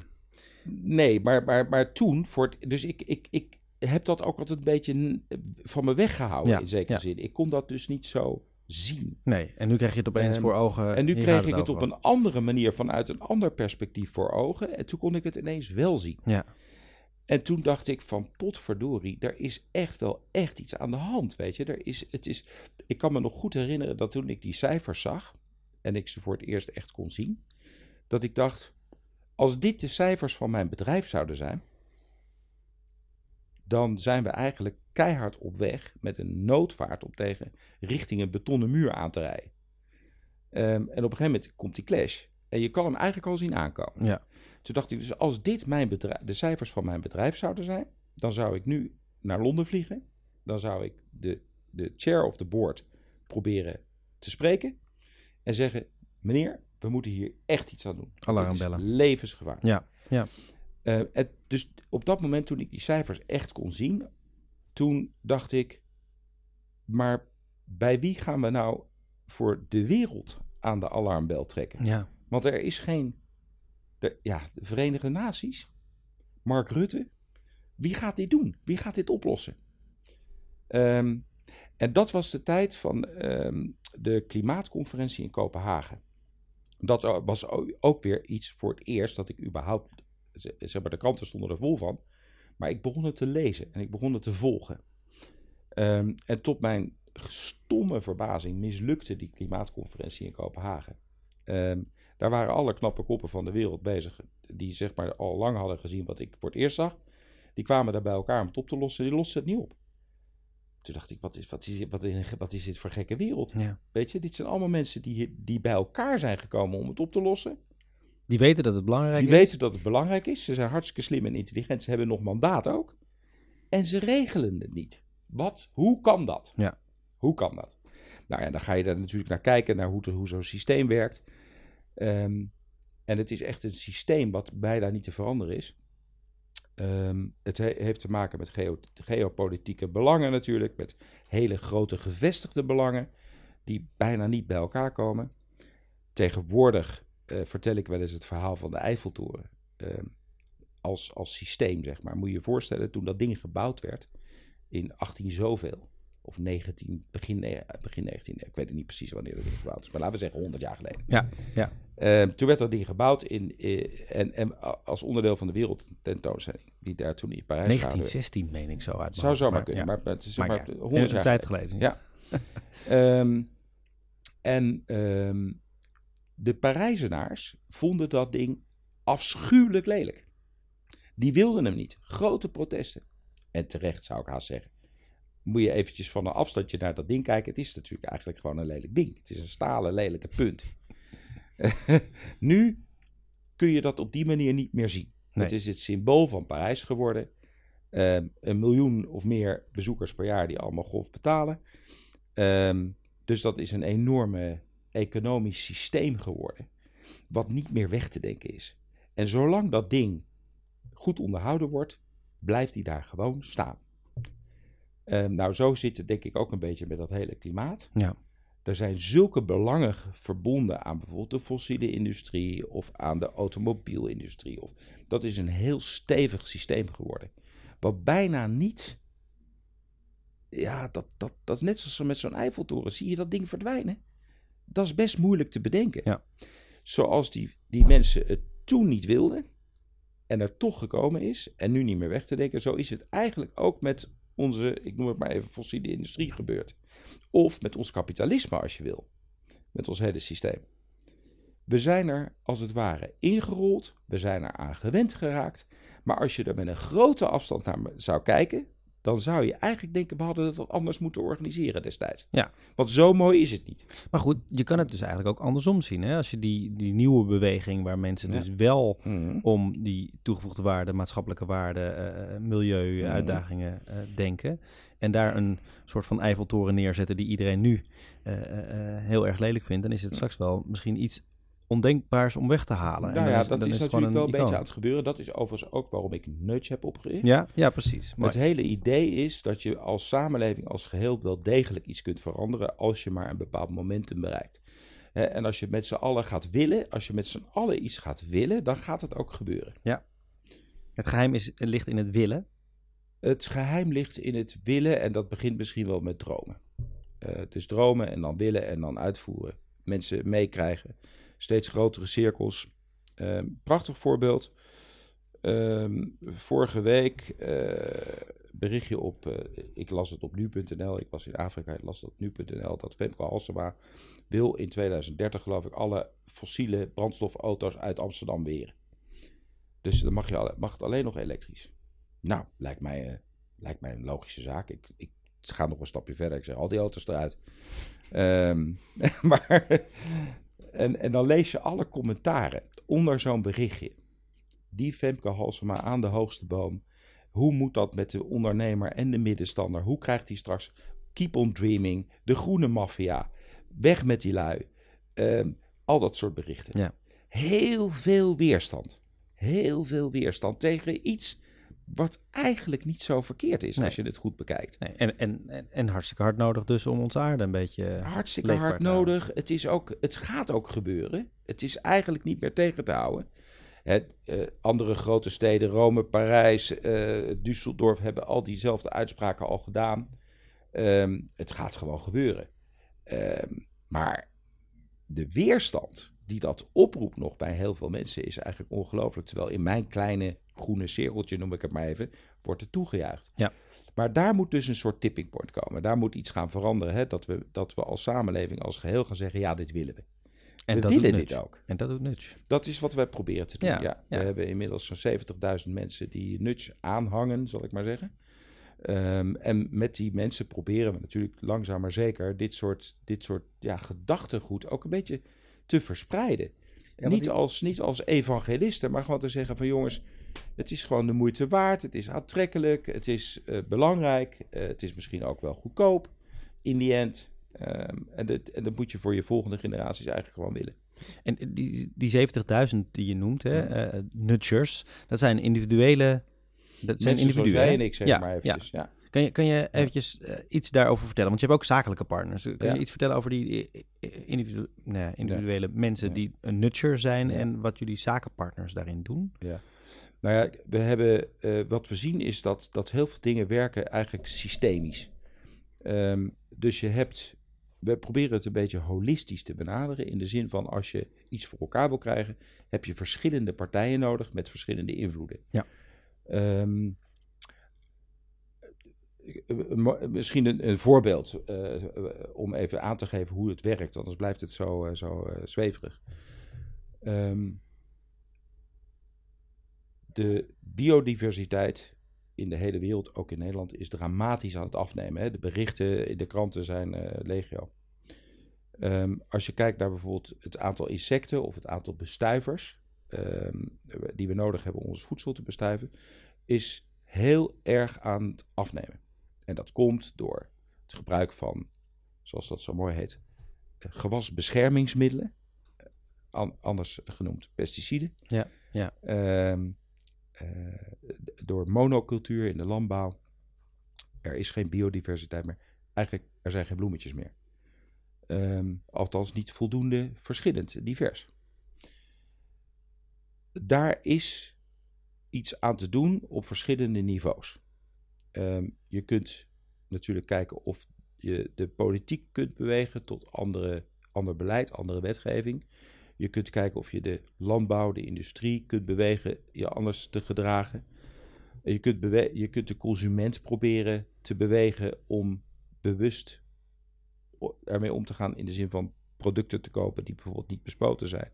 Nee, maar, maar, maar toen, voor het, dus ik, ik, ik heb dat ook altijd een beetje van me weggehouden Ja, in zekere zin. Ik kon dat dus niet zo zien. Nee, en nu krijg je het opeens Ehm, voor ogen. En nu kreeg ik het op een andere manier vanuit een ander perspectief voor ogen. En toen kon ik het ineens wel zien. Ja. En toen dacht ik van potverdorie, er is echt wel echt iets aan de hand, weet je. Er is, het is, ik kan me nog goed herinneren dat toen ik die cijfers zag en ik ze voor het eerst echt kon zien, dat ik dacht, als dit de cijfers van mijn bedrijf zouden zijn, dan zijn we eigenlijk keihard op weg met een noodvaart om tegen richting een betonnen muur aan te rijden. Ehm, en op een gegeven moment komt die clash. En je kan hem eigenlijk al zien aankomen. Ja. Toen dacht ik dus, als dit mijn bedrijf, de cijfers van mijn bedrijf zouden zijn, dan zou ik nu naar Londen vliegen. Dan zou ik de, de chair of the board proberen te spreken. En zeggen, meneer, we moeten hier echt iets aan doen. Alarm Dit is bellen. Levensgevaar. Ja, ja. Eh, het, dus op dat moment toen ik die cijfers echt kon zien, toen dacht ik, maar bij wie gaan we nou voor de wereld aan de alarmbel trekken? ja. Want er is geen, de, ja, de Verenigde Naties, Mark Rutte, wie gaat dit doen? Wie gaat dit oplossen? Ehm, en dat was de tijd van ehm, de klimaatconferentie in Kopenhagen. Dat was ook weer iets voor het eerst dat ik überhaupt, zeg maar, de kranten stonden er vol van, maar ik begon het te lezen en ik begon het te volgen. Ehm, en tot mijn stomme verbazing mislukte die klimaatconferentie in Kopenhagen. Ehm, daar waren alle knappe koppen van de wereld bezig, die zeg maar al lang hadden gezien wat ik voor het eerst zag. Die kwamen daar bij elkaar om het op te lossen, die losten het niet op. Toen dacht ik, wat is, wat is, wat is, wat is dit voor gekke wereld? ja. Weet je, dit zijn allemaal mensen die, die bij elkaar zijn gekomen om het op te lossen. Die weten dat het belangrijk Die is. weten dat het belangrijk is. Ze zijn hartstikke slim en intelligent. Ze hebben nog mandaat ook. En ze regelen het niet. Wat? Hoe kan dat? Ja. Hoe kan dat? Nou ja, dan ga je daar natuurlijk naar kijken, naar hoe, hoe zo'n systeem werkt. Ehm, en het is echt een systeem wat bijna niet te veranderen is. Ehm, het he- heeft te maken met geo- geopolitieke belangen natuurlijk, met hele grote gevestigde belangen die bijna niet bij elkaar komen. Tegenwoordig vertel ik wel eens het verhaal van de Eiffeltoren ehm, als, als systeem, zeg maar. Moet je je voorstellen, toen dat ding gebouwd werd in 18 zoveel, of 19, begin, begin 19, ik weet het niet precies wanneer dat ding gebouwd is, maar laten we zeggen 100 jaar geleden. Ja, ja. Ehm, toen werd dat ding gebouwd in, eh, en, en als onderdeel van de wereldtentoonstelling, die daar toen in Parijs gehouden werd. 1916 meen ik zo uit. Zou zomaar maar kunnen, ja. maar het is Maar maar ja, 100 een jaar tijd geleden. geleden. Ja. Ehm, en de Parijzenaars vonden dat ding afschuwelijk lelijk. Die wilden hem niet. Grote protesten. En terecht zou ik haast zeggen. Moet je eventjes van een afstandje naar dat ding kijken. Het is natuurlijk eigenlijk gewoon een lelijk ding. Het is een stalen lelijke punt. nu kun je dat op die manier niet meer zien. Nee. Het is het symbool van Parijs geworden. Ehm, een miljoen of meer bezoekers per jaar die allemaal golf betalen. Ehm, dus dat is een enorme economisch systeem geworden. Wat niet meer weg te denken is. En zolang dat ding goed onderhouden wordt, blijft hij daar gewoon staan. Ehm, nou, zo zit het denk ik ook een beetje met dat hele klimaat. Ja. Er zijn zulke belangen verbonden aan bijvoorbeeld de fossiele industrie of aan de automobielindustrie. Of, dat is een heel stevig systeem geworden. Wat bijna niet. Ja, dat, dat, dat is net zoals met zo'n Eiffeltoren. Zie je dat ding verdwijnen? Dat is best moeilijk te bedenken. Ja. Zoals die, die mensen het toen niet wilden en er toch gekomen is en nu niet meer weg te denken. Zo is het eigenlijk ook met onze, ik noem het maar even, fossiele industrie gebeurd. Of met ons kapitalisme, als je wil. Met ons hele systeem. We zijn er als het ware ingerold, we zijn er aan gewend geraakt. Maar als je er met een grote afstand naar zou kijken, dan zou je eigenlijk denken: we hadden het wat anders moeten organiseren destijds. Ja. Want zo mooi is het niet. Maar goed, je kan het dus eigenlijk ook andersom zien. Hè? Als je die, die nieuwe beweging waar mensen Ja. dus wel Mhm. om die toegevoegde waarde, maatschappelijke waarde, eh, milieu, Mhm. uitdagingen eh, denken. En daar een soort van Eiffeltoren neerzetten die iedereen nu eh, eh, eh, heel erg lelijk vindt. Dan is het straks wel misschien iets ondenkbaars om weg te halen. En Nou ja, is- dat is natuurlijk wel een beetje icoon. aan het gebeuren. Dat is overigens ook waarom ik Nudge heb opgericht. Ja, ja, precies. Maar, Het hele idee is dat je als samenleving als geheel wel degelijk iets kunt veranderen als je maar een bepaald momentum bereikt. En als je met z'n allen gaat willen, als je met z'n allen iets gaat willen, dan gaat het ook gebeuren. het geheim is, ligt in het willen. Het geheim ligt in het willen en dat begint misschien wel met dromen. Eh, dus dromen en dan willen en dan uitvoeren. Mensen meekrijgen. Steeds grotere cirkels. Ehm, prachtig voorbeeld. Ehm, vorige week eh, berichtje op, eh, ik las het op nu.nl, ik was in Afrika, ik las het op nu.nl, dat Femke Halsema wil in 2030 geloof ik alle fossiele brandstofauto's uit Amsterdam weren. Dus dan mag, je, mag het alleen nog elektrisch. Nou, lijkt mij, eh, lijkt mij een logische zaak. Ik, ik ga nog een stapje verder. Ik zeg al die auto's eruit. Ehm, maar, en, en dan lees je alle commentaren onder zo'n berichtje. Die Femke Halsema aan de hoogste boom. Hoe moet dat met de ondernemer en de middenstander? Hoe krijgt hij straks keep on dreaming? De groene maffia. Weg met die lui. Ehm, al dat soort berichten. Ja. Heel veel weerstand. Heel veel weerstand tegen iets wat eigenlijk niet zo verkeerd is Nee. als je het goed bekijkt. Nee, en, en, en, en hartstikke hard nodig dus om onze aarde een beetje... Hartstikke hard nodig. Het, is ook, het gaat ook gebeuren. Het is eigenlijk niet meer tegen te houden. Het, eh, andere grote steden, Rome, Parijs, eh Düsseldorf, hebben al diezelfde uitspraken al gedaan. Ehm, het gaat gewoon gebeuren. Ehm, maar de weerstand die dat oproept nog bij heel veel mensen is eigenlijk ongelooflijk. Terwijl in mijn kleine groene cirkeltje, noem ik het maar even, wordt er toegejuicht. Ja. Maar daar moet dus een soort tipping point komen. Daar moet iets gaan veranderen. Hè? Dat, we, dat we als samenleving, als geheel gaan zeggen, ja, dit willen we. En we dat willen doet dit ook. En dat doet Nudge. Dat is wat wij proberen te doen. Ja, Ja, ja. We hebben inmiddels zo'n 70.000 mensen die Nudge aanhangen, zal ik maar zeggen. Ehm, en met die mensen proberen we natuurlijk langzaam maar zeker dit soort, dit soort ja, gedachtegoed ook een beetje te verspreiden. niet, die- als, niet als evangelisten, maar gewoon te zeggen van jongens, het is gewoon de moeite waard, het is aantrekkelijk, het is eh, belangrijk, eh, het is misschien ook wel goedkoop in die end. Ehm, en, dat, en dat moet je voor je volgende generaties eigenlijk gewoon willen. En die, die 70.000 die je noemt, hè, Ja. eh, nudgers, dat zijn individuele... Dat zijn Mensen zoals individuen. jij hè? en ik zeg ja, maar eventjes. Ja. Kan je, kan je eventjes eh, iets daarover vertellen? Want je hebt ook zakelijke partners. Kun Ja. je iets vertellen over die individu- ja, individuele mensen Ja. die een nudger zijn Ja. en wat jullie zakenpartners daarin doen? Nou ja, we hebben, eh, wat we zien is dat, dat heel veel dingen werken eigenlijk systemisch. Ehm, dus je hebt, we proberen het een beetje holistisch te benaderen. In de zin van als je iets voor elkaar wil krijgen, heb je verschillende partijen nodig met verschillende invloeden. Ja. Ehm, eh, misschien een, voorbeeld eh, eh, om even aan te geven hoe het werkt, anders blijft het zo, eh, zo eh, zweverig. Ehm, de biodiversiteit in de hele wereld, ook in Nederland, is dramatisch aan het afnemen. Hè? De berichten in de kranten zijn eh, legio. Ehm, als je kijkt naar bijvoorbeeld het aantal insecten of het aantal bestuivers ehm, die we nodig hebben om ons voedsel te bestuiven, is heel erg aan het afnemen. En dat komt door het gebruik van, zoals dat zo mooi heet, eh, gewasbeschermingsmiddelen, eh, an- anders genoemd pesticiden. Ja, ja. Ehm, eh, door monocultuur in de landbouw. Er is geen biodiversiteit meer. Eigenlijk, er zijn geen bloemetjes meer. Ehm, althans niet voldoende verschillend, divers. Daar is iets aan te doen op verschillende niveaus. Ehm, je kunt natuurlijk kijken of je de politiek kunt bewegen tot andere, ander beleid, andere wetgeving. Je kunt kijken of je de landbouw, de industrie kunt bewegen je anders te gedragen. Je kunt, je kunt de consument proberen te bewegen om bewust ermee om te gaan in de zin van producten te kopen die bijvoorbeeld niet bespoten zijn.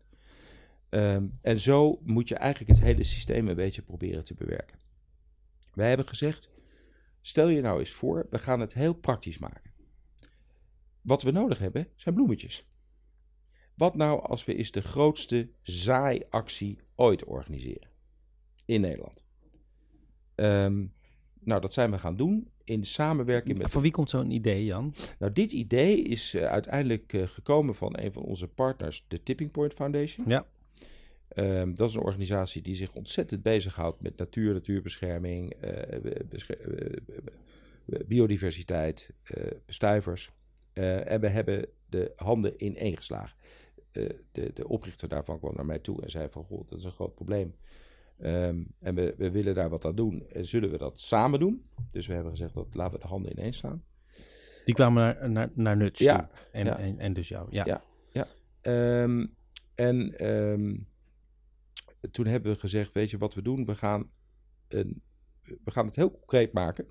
Ehm, en zo moet je eigenlijk het hele systeem een beetje proberen te bewerken. Wij hebben gezegd, stel je nou eens voor, we gaan het heel praktisch maken. Wat we nodig hebben zijn bloemetjes. Wat nou als we eens de grootste zaaiactie ooit organiseren in Nederland? Ehm, nou, dat zijn we gaan doen in samenwerking met... Van wie komt zo'n idee, Jan? Nou, dit idee is uh, uiteindelijk uh, gekomen van een van onze partners, de Tipping Point Foundation. Ja. Um, dat is een organisatie die zich ontzettend bezighoudt met natuur, natuurbescherming, uh, biodiversiteit, bestuivers. en we hebben de handen in één geslagen. de, de oprichter daarvan kwam naar mij toe en zei van, goh, dat is een groot probleem. Um, en we, we, willen daar wat aan doen. En zullen we dat samen doen? Dus we hebben gezegd, dat laten we de handen ineens staan. Die kwamen naar, naar, naar Nuts ja, toe. En, ja. en, en, dus jou. Ja. Ja. ja. Um, en toen hebben we gezegd, weet je wat we doen? We gaan, een, we gaan het heel concreet maken.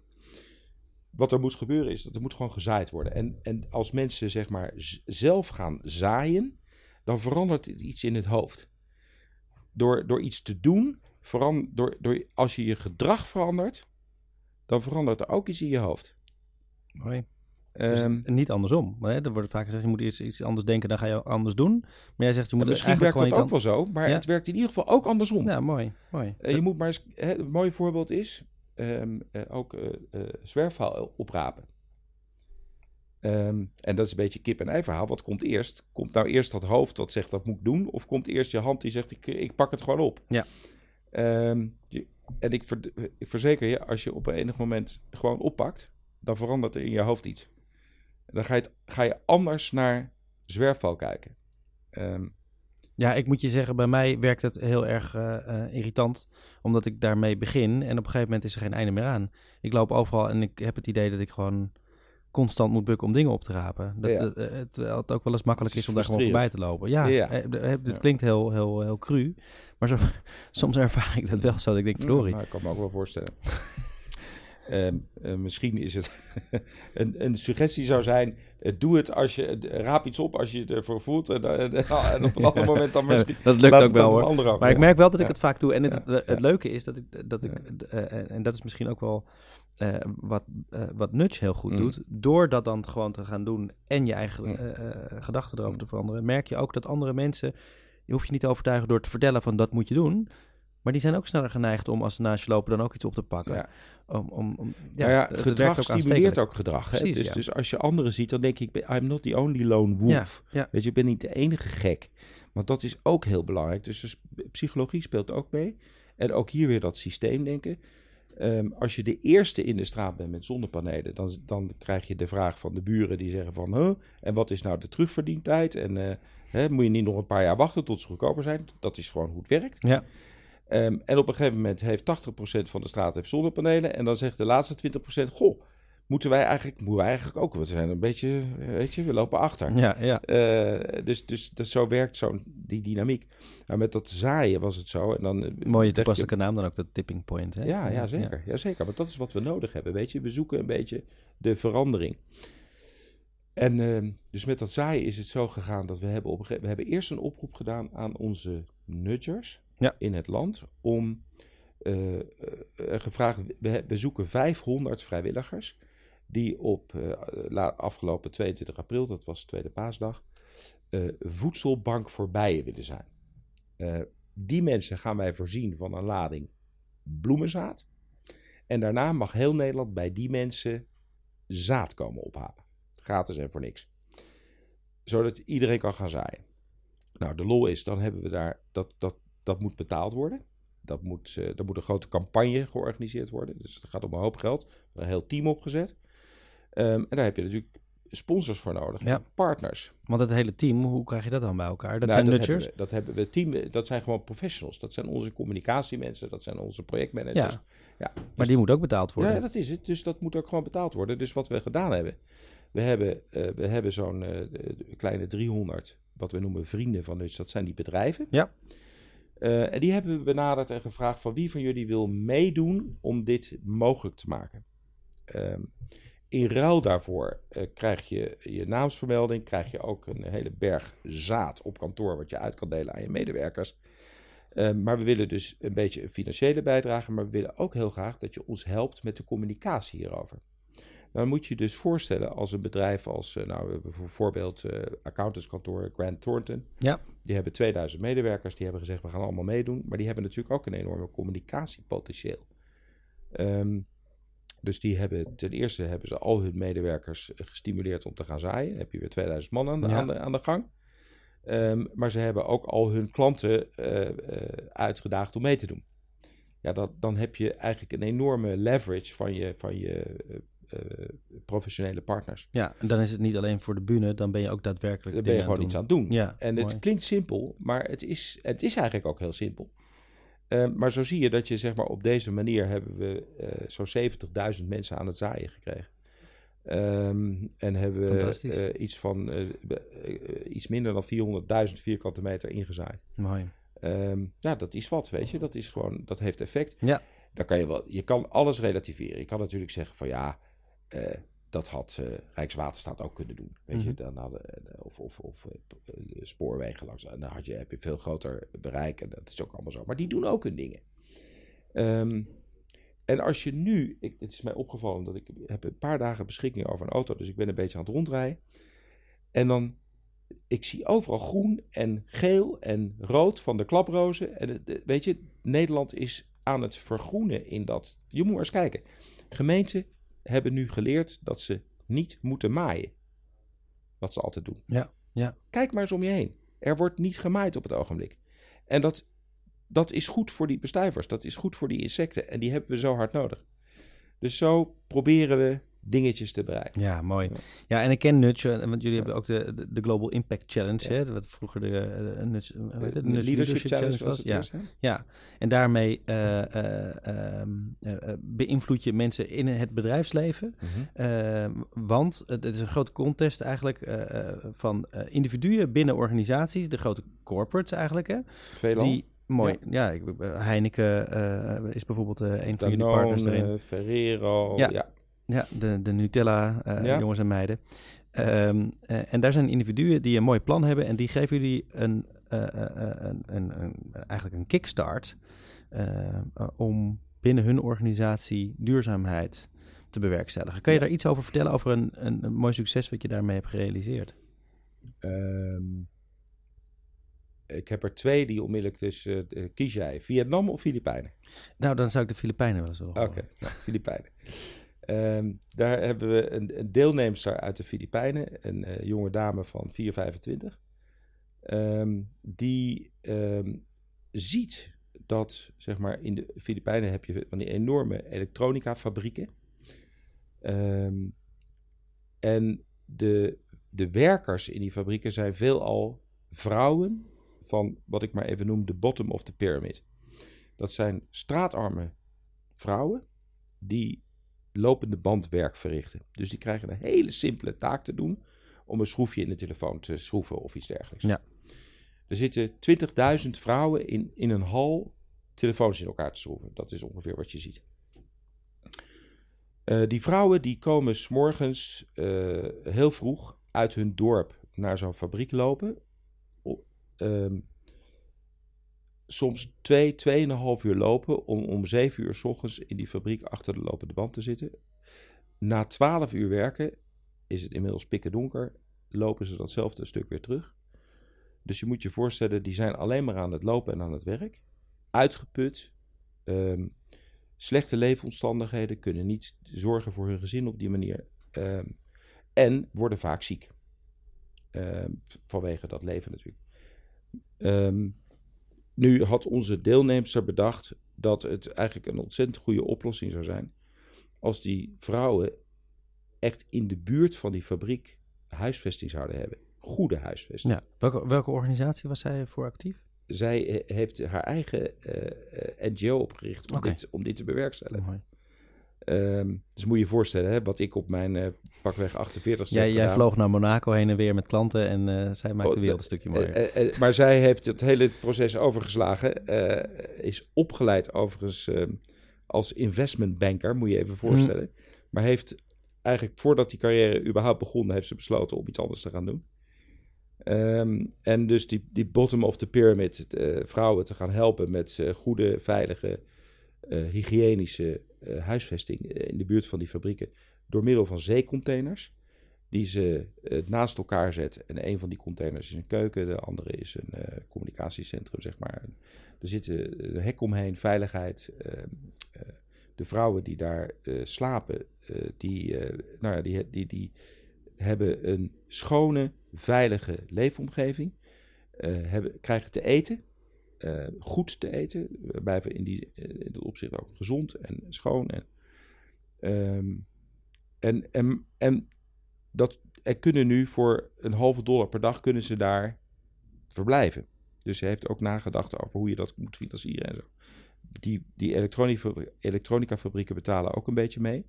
Wat er moet gebeuren is dat er moet gewoon gezaaid worden. En, en als mensen zeg maar zelf gaan zaaien, dan verandert iets in het hoofd. Door, door iets te doen, verander, door, door, als je je gedrag verandert, dan verandert er ook iets in je hoofd. Mooi. Dus Um, niet andersom. Maar hè, er wordt vaak gezegd, je moet eerst iets anders denken, dan ga je anders doen. Maar jij zegt, je moet misschien eigenlijk werkt dat ook wel zo, maar Ja. het werkt in ieder geval ook andersom. Ja, mooi. mooi. Eh, je moet maar eens, hè, een mooi voorbeeld is ehm, eh, ook eh eh, zwerfvuil oprapen. Ehm, en dat is een beetje kip en ei verhaal. Wat komt eerst? Komt nou eerst dat hoofd dat zegt dat moet ik doen? Of komt eerst je hand die zegt ik, ik pak het gewoon op? Ja. Ehm, je- en ik, ver- ik verzeker je, als je op een enig moment gewoon oppakt, dan verandert er in je hoofd iets. Dan ga je, het- ga je anders naar zwerfvuil kijken. Ehm, Ja, ik moet je zeggen, bij mij werkt het heel erg eh, eh, irritant, omdat ik daarmee begin en op een gegeven moment is er geen einde meer aan. Ik loop overal en ik heb het idee dat ik gewoon constant moet bukken om dingen op te rapen. Dat Ja. het, eh, het, het ook wel eens makkelijk is is om daar gewoon voorbij te lopen. Ja, Ja. dit Ja. klinkt heel, heel, heel cru, maar zo, soms ervaar ik dat wel zo. Dat ik denk, verdorie. Nou, ik kan me ook wel voorstellen. Ehm, eh, misschien is het een, een suggestie zou zijn: eh, doe het als je raap iets op als je het ervoor voelt en, eh, en, en op een ander moment dan misschien. dat lukt ook wel een hoor. over. Maar ik merk wel dat ik Ja. het vaak doe. En het, Ja, het, het ja. leuke is dat ik, dat ik en dat is misschien ook wel eh, wat, wat Nudge heel goed Mm. doet. Door dat dan gewoon te gaan doen en je eigen Mm. gedachten erover te veranderen, merk je ook dat andere mensen, je hoeft je niet te overtuigen door te vertellen van dat moet je doen. Maar die zijn ook sneller geneigd om als ze naast je lopen dan ook iets op te pakken. Ja. Om, om, om, ja, Nou ja, het- het gedrag ook stimuleert ook gedrag. Hè? Precies, dus, ja. dus als je anderen ziet, dan denk ik, I'm not the only lone wolf. ja. Weet je, ik ben niet de enige gek. Want dat is ook heel belangrijk. Dus, dus psychologie speelt ook mee. En ook hier weer dat systeemdenken. Ehm, als je de eerste in de straat bent met zonnepanelen, dan, dan krijg je de vraag van de buren die zeggen van, huh, en wat is nou de terugverdientijd? En eh, hè, moet je niet nog een paar jaar wachten tot ze goedkoper zijn? Dat is gewoon hoe het werkt. Ja. Ehm, en op een gegeven moment heeft 80% van de straat heeft zonnepanelen. En dan zegt de laatste 20%, goh, moeten wij eigenlijk, moeten wij eigenlijk ook, want we zijn een beetje, weet je, we lopen achter. Ja, ja. Eh, dus, dus, dus zo werkt zo'n die dynamiek. Maar met dat zaaien was het zo. En dan, eh, Mooie je- toepasselijke naam dan ook, dat tipping point. Hè? Ja, ja, zeker. Ja. zeker. Want dat is wat we nodig hebben. Weet je, we zoeken een beetje de verandering. En ehm, dus met dat zaaien is het zo gegaan dat we hebben op we hebben eerst een oproep gedaan aan onze nudgers Ja. in het land om eh, eh, gevraagd, we, zoeken 500 vrijwilligers die op eh, afgelopen 22 april, dat was tweede paasdag, voedselbank voor bijen willen zijn. Die mensen gaan wij voorzien van een lading bloemenzaad. En daarna mag heel Nederland bij die mensen zaad komen ophalen. Gratis en voor niks. Zodat iedereen kan gaan zaaien. Nou, de lol is, dan hebben we daar, dat, dat, dat moet betaald worden. Dat moet, er moet een grote campagne georganiseerd worden. Dus het gaat om een hoop geld. Een heel team opgezet. Ehm, en daar heb je natuurlijk sponsors voor nodig. Ja. Partners. Want het hele team, hoe krijg je dat dan bij elkaar? Dat Nou, zijn dat nudgers? Hebben we, dat hebben we team, dat zijn gewoon professionals. Dat zijn onze communicatiemensen, dat zijn onze projectmanagers. Ja. ja Maar die moet ook betaald worden. Ja, dat is het. Dus dat moet ook gewoon betaald worden. Dus wat we gedaan hebben, we hebben, eh, we hebben zo'n eh, kleine 300, wat we noemen vrienden van Nuts. Dat zijn die bedrijven. Ja. Eh, en die hebben we benaderd en gevraagd van wie van jullie wil meedoen om dit mogelijk te maken. Ehm, in ruil daarvoor eh, krijg je je naamsvermelding, krijg je ook een hele berg zaad op kantoor wat je uit kan delen aan je medewerkers. Ehm, maar we willen dus een beetje een financiële bijdrage, maar we willen ook heel graag dat je ons helpt met de communicatie hierover. Dan moet je dus voorstellen als een bedrijf als, eh, nou, bijvoorbeeld eh accountantskantoor Grant Thornton. Ja. Die hebben 2000 medewerkers, die hebben gezegd we gaan allemaal meedoen. Maar die hebben natuurlijk ook een enorme communicatiepotentieel. Ehm, dus die hebben, ten eerste hebben ze al hun medewerkers gestimuleerd om te gaan zaaien. Dan heb je weer 2000 man aan de, Ja. aan de, aan de gang. Ehm, maar ze hebben ook al hun klanten eh, uitgedaagd om mee te doen. Ja, dat, dan heb je eigenlijk een enorme leverage van je, van je professionele partners. Ja, en dan is het niet alleen voor de bühne, dan ben je ook daadwerkelijk Daar ben je gewoon iets aan aan het doen. Ja, en het klinkt simpel, maar het is, het is eigenlijk ook heel simpel. Eh, maar zo zie je dat je zeg maar op deze manier hebben we eh zo'n 70.000 mensen aan het zaaien gekregen. Ehm, en hebben we eh, iets van eh, eh, iets minder dan 400.000 vierkante meter ingezaaid. Mooi. Ehm, ja, dat is wat, weet je. Dat is gewoon, dat heeft effect. Ja. Dan kan je wel, je kan alles relativeren. Je kan natuurlijk zeggen van ja, eh, dat had eh, Rijkswaterstaat ook kunnen doen. Weet je, Mhm. dan hadden, eh, of, of, of spoorwegen langs. En dan had je, heb je veel groter bereik. En dat is ook allemaal zo. Maar die doen ook hun dingen. Ehm, en als je nu, ik, het is mij opgevallen dat ik heb een paar dagen beschikking over een auto, dus ik ben een beetje aan het rondrijden. En dan, ik zie overal groen en geel en rood van de klaprozen. En weet je, Nederland is aan het vergroenen in dat. Je moet maar eens kijken. Gemeenten hebben nu geleerd dat ze niet moeten maaien. Wat ze altijd doen. Ja, ja. Kijk maar eens om je heen. Er wordt niet gemaaid op het ogenblik. En dat, dat is goed voor die bestuivers. Dat is goed voor die insecten. En die hebben we zo hard nodig. Dus zo proberen we dingetjes te bereiken. Ja, mooi. Ja. Ja, en ik ken Nudge, eh, want jullie hebben ook de, de, de Global Impact Challenge, Ja. hè, wat vroeger de, eh, Nudge, hoe heet het? De Nudge leadership challenge was Ja, ja, en daarmee eh, eh, ehm, eh, eh, beïnvloed je mensen in het bedrijfsleven. Eh, want het is een grote contest eigenlijk eh, eh, van eh, individuen binnen organisaties, de grote corporates eigenlijk. Hè, Veelal. die mooi, ja, eh, Heineken eh, is bijvoorbeeld eh, een van jullie partners daarin. Ferrero. Ja. Ja. Ja, de, de Nutella, eh, Ja. jongens en meiden. Ehm, eh, en daar zijn individuen die een mooi plan hebben en die geven jullie een, eh, een, een, een- eigenlijk een kickstart om binnen hun organisatie duurzaamheid te bewerkstelligen. Kan je Ja. daar iets over vertellen, over een, een, mooi succes wat je daarmee hebt gerealiseerd? Ehm, ik heb er twee die onmiddellijk dus... kies jij Vietnam of Filipijnen? Nou, dan zou ik de Filipijnen wel eens willen Oké, nou, Filipijnen. Ehm, daar hebben we een, deelnemster uit de Filipijnen, een eh, jonge dame van 4,25. Ehm, die ehm, ziet dat, zeg maar, in de Filipijnen heb je van die enorme elektronica fabrieken. Ehm, en de, de werkers in die fabrieken zijn veelal vrouwen van wat ik maar even noem de bottom of the pyramid. Dat zijn straatarme vrouwen die lopende bandwerk verrichten. Dus die krijgen een hele simpele taak te doen om een schroefje in de telefoon te schroeven of iets dergelijks. Ja. Er zitten 20.000 vrouwen in, in een hal telefoons in elkaar te schroeven. Dat is ongeveer wat je ziet. Eh, die vrouwen die komen s'morgens eh heel vroeg uit hun dorp naar zo'n fabriek lopen. Ehm, soms twee, tweeënhalf uur lopen om om zeven uur s ochtends in die fabriek achter de lopende band te zitten. Na twaalf uur werken is het inmiddels pikken donker, lopen ze datzelfde stuk weer terug. Dus je moet je voorstellen, die zijn alleen maar aan het lopen en aan het werk. Uitgeput, ehm, slechte leefomstandigheden, kunnen niet zorgen voor hun gezin op die manier. ehm, en worden vaak ziek. Ehm, vanwege dat leven natuurlijk. Nu had onze deelnemster bedacht dat het eigenlijk een ontzettend goede oplossing zou zijn. als die vrouwen echt in de buurt van die fabriek huisvesting zouden hebben. Goede huisvesting. Ja. Welke, welke organisatie was zij voor actief? Zij heeft haar eigen eh, eh, NGO opgericht om, dit, om dit te bewerkstelligen. Mooi. Ehm, dus moet je je voorstellen, hè, wat ik op mijn eh, pakweg 48 Jij, jij vloog naar Monaco heen en weer met klanten en eh, zij maakt Oh, de wereld de- een stukje mooier. Eh, maar zij heeft het hele proces overgeslagen. is opgeleid overigens eh, als investmentbanker, moet je je even voorstellen. Maar heeft eigenlijk voordat die carrière überhaupt begon, heeft ze besloten om iets anders te gaan doen. Ehm, en dus die, die bottom of the pyramid, vrouwen te gaan helpen met goede, veilige, hygiënische eh, huisvesting eh, in de buurt van die fabrieken. Door middel van zeecontainers die ze eh, naast elkaar zet. En een van die containers is een keuken, de andere is een communicatiecentrum, zeg maar. Er zit eh, een hek omheen, veiligheid. eh, eh, de vrouwen die daar slapen, die, nou ja, die, die, die hebben een schone, veilige leefomgeving. hebben, krijgen te eten, eh, goed te eten. We blijven in, die, eh, in dat opzicht ook gezond en schoon. En, ehm, en, en, en dat, er kunnen nu voor een halve dollar per dag kunnen ze daar verblijven. Dus ze heeft ook nagedacht over hoe je dat moet financieren en zo. Die, die elektronica, elektronica-fabrieken betalen ook een beetje mee.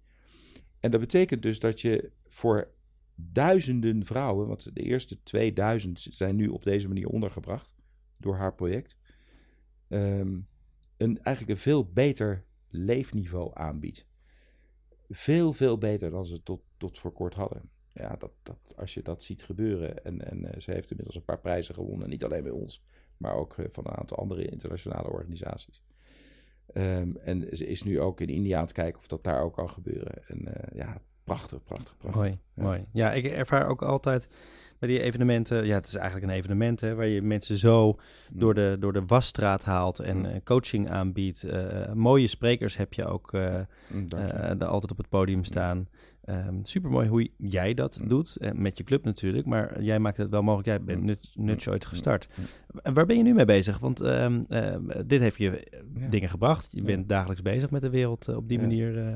En dat betekent dus dat je voor duizenden vrouwen, want de eerste 2000 zijn nu op deze manier ondergebracht door haar project, ehm, een, eigenlijk een veel beter leefniveau aanbiedt. Veel, veel beter dan ze tot, tot voor kort hadden. Ja, dat, dat, als je dat ziet gebeuren, en, en eh, ze heeft inmiddels een paar prijzen gewonnen, niet alleen bij ons, maar ook eh, van een aantal andere internationale organisaties. Ehm, en ze is nu ook in India aan het kijken of dat daar ook kan gebeuren. En eh, ja, prachtig, prachtig, prachtig. Mooi, Ja. mooi. Ja, ik ervaar ook altijd bij die evenementen... Ja, het is eigenlijk een evenement hè, waar je mensen zo door de, door de wasstraat haalt en Mm. eh, coaching aanbiedt. Eh, mooie sprekers heb je ook eh, Mm, je. eh, altijd op het podium staan. Super mooi hoe jij dat Mm. doet, eh, met je club natuurlijk. Maar jij maakt het wel mogelijk. Jij bent Mm. Nut- ooit gestart. Mm. En waar ben je nu mee bezig? Want ehm, eh, dit heeft je eh, Ja. dingen gebracht. Je Ja. bent dagelijks bezig met de wereld eh, op die manier eh,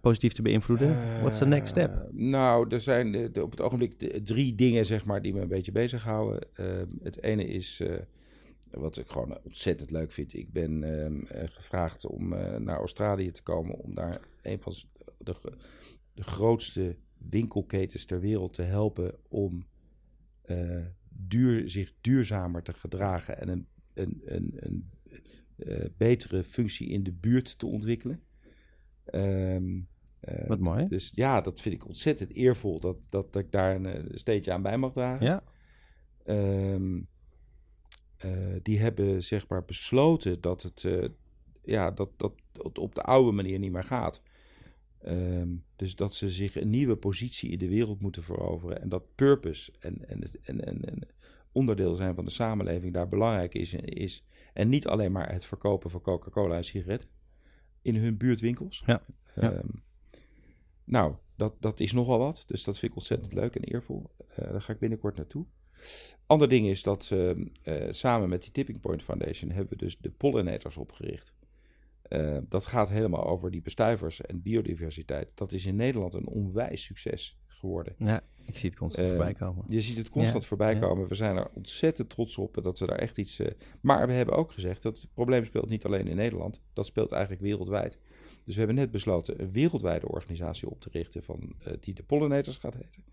positief te beïnvloeden. What's the next step? Eh, nou, er zijn eh, de- op het ogenblik drie dingen zeg maar, die me een beetje bezighouden. Ehm, het ene is wat ik gewoon ontzettend leuk vind. Ik ben gevraagd om naar Australië te komen om daar een van de, de grootste winkelketens ter wereld te helpen om duur, zich duurzamer te gedragen en een, een, een, een betere functie in de buurt te ontwikkelen. Ehm, eh, Wat mooi. dus ja, dat vind ik ontzettend eervol dat, dat, dat ik daar een, eh, steentje aan bij mag dragen. Ja, Ehm, eh, die hebben zeg maar besloten dat het, ja, dat, dat het op de oude manier niet meer gaat. Ehm, dus dat ze zich een nieuwe positie in de wereld moeten veroveren. En dat purpose en, en, en, en, en onderdeel zijn van de samenleving daar belangrijk is, is. En niet alleen maar het verkopen van Coca-Cola en sigaretten in hun buurtwinkels. Ja. Ehm, nou, dat, dat is nogal wat. Dus dat vind ik ontzettend leuk en eervol. Eh, daar ga ik binnenkort naartoe. Ander ding is dat eh, samen met die Tipping Point Foundation hebben we dus de pollinators opgericht. Eh, dat gaat helemaal over die bestuivers en biodiversiteit. Dat is in Nederland een onwijs succes geworden. ja, ik zie het constant Eh, voorbij komen. Je ziet het constant Ja, voorbij ja. komen. We zijn er ontzettend trots op dat we daar echt iets. eh, maar we hebben ook gezegd dat het probleem speelt niet alleen in Nederland, dat speelt eigenlijk wereldwijd. Dus we hebben net besloten een wereldwijde organisatie op te richten van, eh, die de Pollinators gaat heten.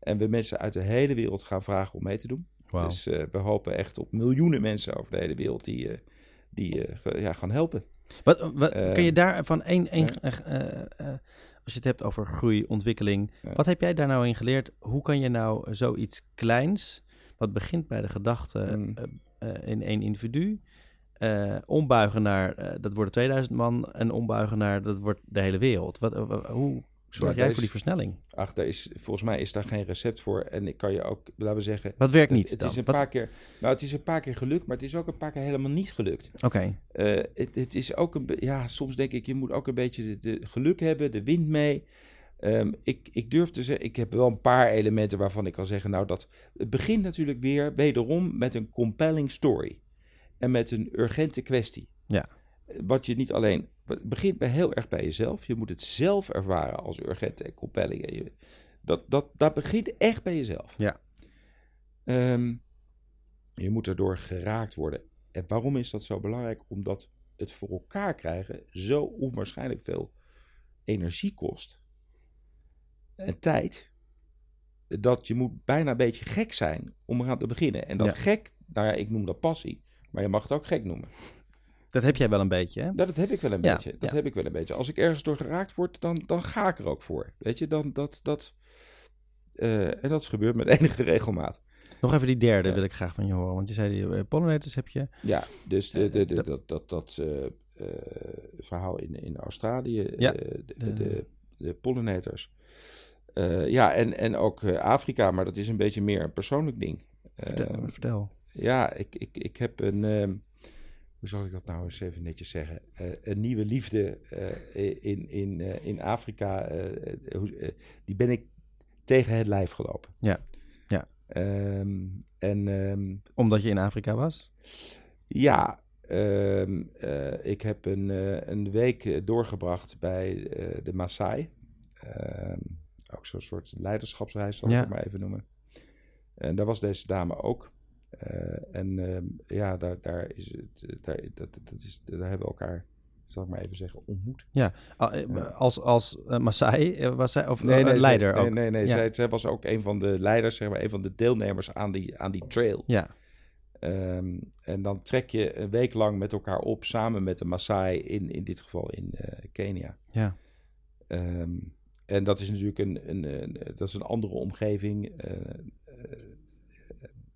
En we mensen uit de hele wereld gaan vragen om mee te doen. Dus we hopen echt op miljoenen mensen over de hele wereld die, die ja, gaan helpen. Wat, wat, kun je daar van één, één als je het hebt over groei, ontwikkeling, Ja. wat heb jij daar nou in geleerd? Hoe kan je nou zoiets kleins, wat begint bij de gedachte Mm. eh, eh, in één individu, eh, ombuigen naar, dat worden 2000 man, en ombuigen naar, dat wordt de hele wereld. Wat, wa- hoe zorg Ja, jij voor die versnelling? Ach, daar is, volgens mij is daar geen recept voor. En ik kan je ook, laten we zeggen, Wat werkt niet het is een Wat- paar keer, nou, het is een paar keer gelukt, maar het is ook een paar keer helemaal niet gelukt. Oké, Eh, het, het is ook een, be- ja, soms denk ik, je moet ook een beetje de, de geluk hebben, de wind mee. Ehm, ik, ik durf te zeggen, ik heb wel een paar elementen waarvan ik kan zeggen, nou dat, het begint natuurlijk weer wederom met een compelling story. En met een urgente kwestie. Ja. Wat je niet alleen, begint bij heel erg bij jezelf. Je moet het zelf ervaren als urgent en compelling. En je- Dat, dat, dat begint echt bij jezelf. Ja. Ehm, je moet erdoor geraakt worden. En waarom is dat zo belangrijk? Omdat het voor elkaar krijgen zo onwaarschijnlijk veel energie kost. En tijd. Dat je moet bijna een beetje gek zijn om eraan te beginnen. En dat Ja. gek, nou ja, ik noem dat passie. Maar je mag het ook gek noemen. Dat heb jij wel een beetje, hè? Dat, dat heb ik wel een Ja, beetje. Dat ja. heb ik wel een beetje. Als ik ergens door geraakt word, dan, dan ga ik er ook voor. Weet je, dan dat. dat eh, en dat gebeurt met enige regelmaat. Nog even die derde wil ik graag van je horen. Want je zei, die eh, pollinators heb je. Ja, dus de, de, de- dat- dat, dat, eh, eh, verhaal in, in Australië, Ja, eh, de, de- pollinators. Eh, ja, en, en ook eh, Afrika, maar dat is een beetje meer een persoonlijk ding. Vertel. Eh, vertel. ja, ik, ik, ik heb een. Hoe zal ik dat nou eens even netjes zeggen? Eh, een nieuwe liefde eh, in, in, eh, in Afrika. die ben ik tegen het lijf gelopen. Ja, ja. Ehm, en ehm, Omdat je in Afrika was? ja, ehm, eh, ik heb een, een week doorgebracht bij de Maasai. Ook zo'n soort leiderschapsreis, zal ik Ja. het maar even noemen. En daar was deze dame ook. Eh, en ehm, ja, daar, daar, is het, eh, daar, dat, dat is, daar hebben we elkaar, zal ik maar even zeggen, ontmoet. Al- eh, Ja. Als, als Maasai was zij, of Nee, nee, leider zij, ook? Nee, nee, nee. Ja. Zij, zij was ook een van de leiders, zeg maar, een van de deelnemers aan die, aan die trail. Ja, Ehm, en dan trek je een week lang met elkaar op, samen met de Maasai, in, in dit geval in Kenia. ja, Ehm, en dat is natuurlijk een, een, een- dat is een andere omgeving, de-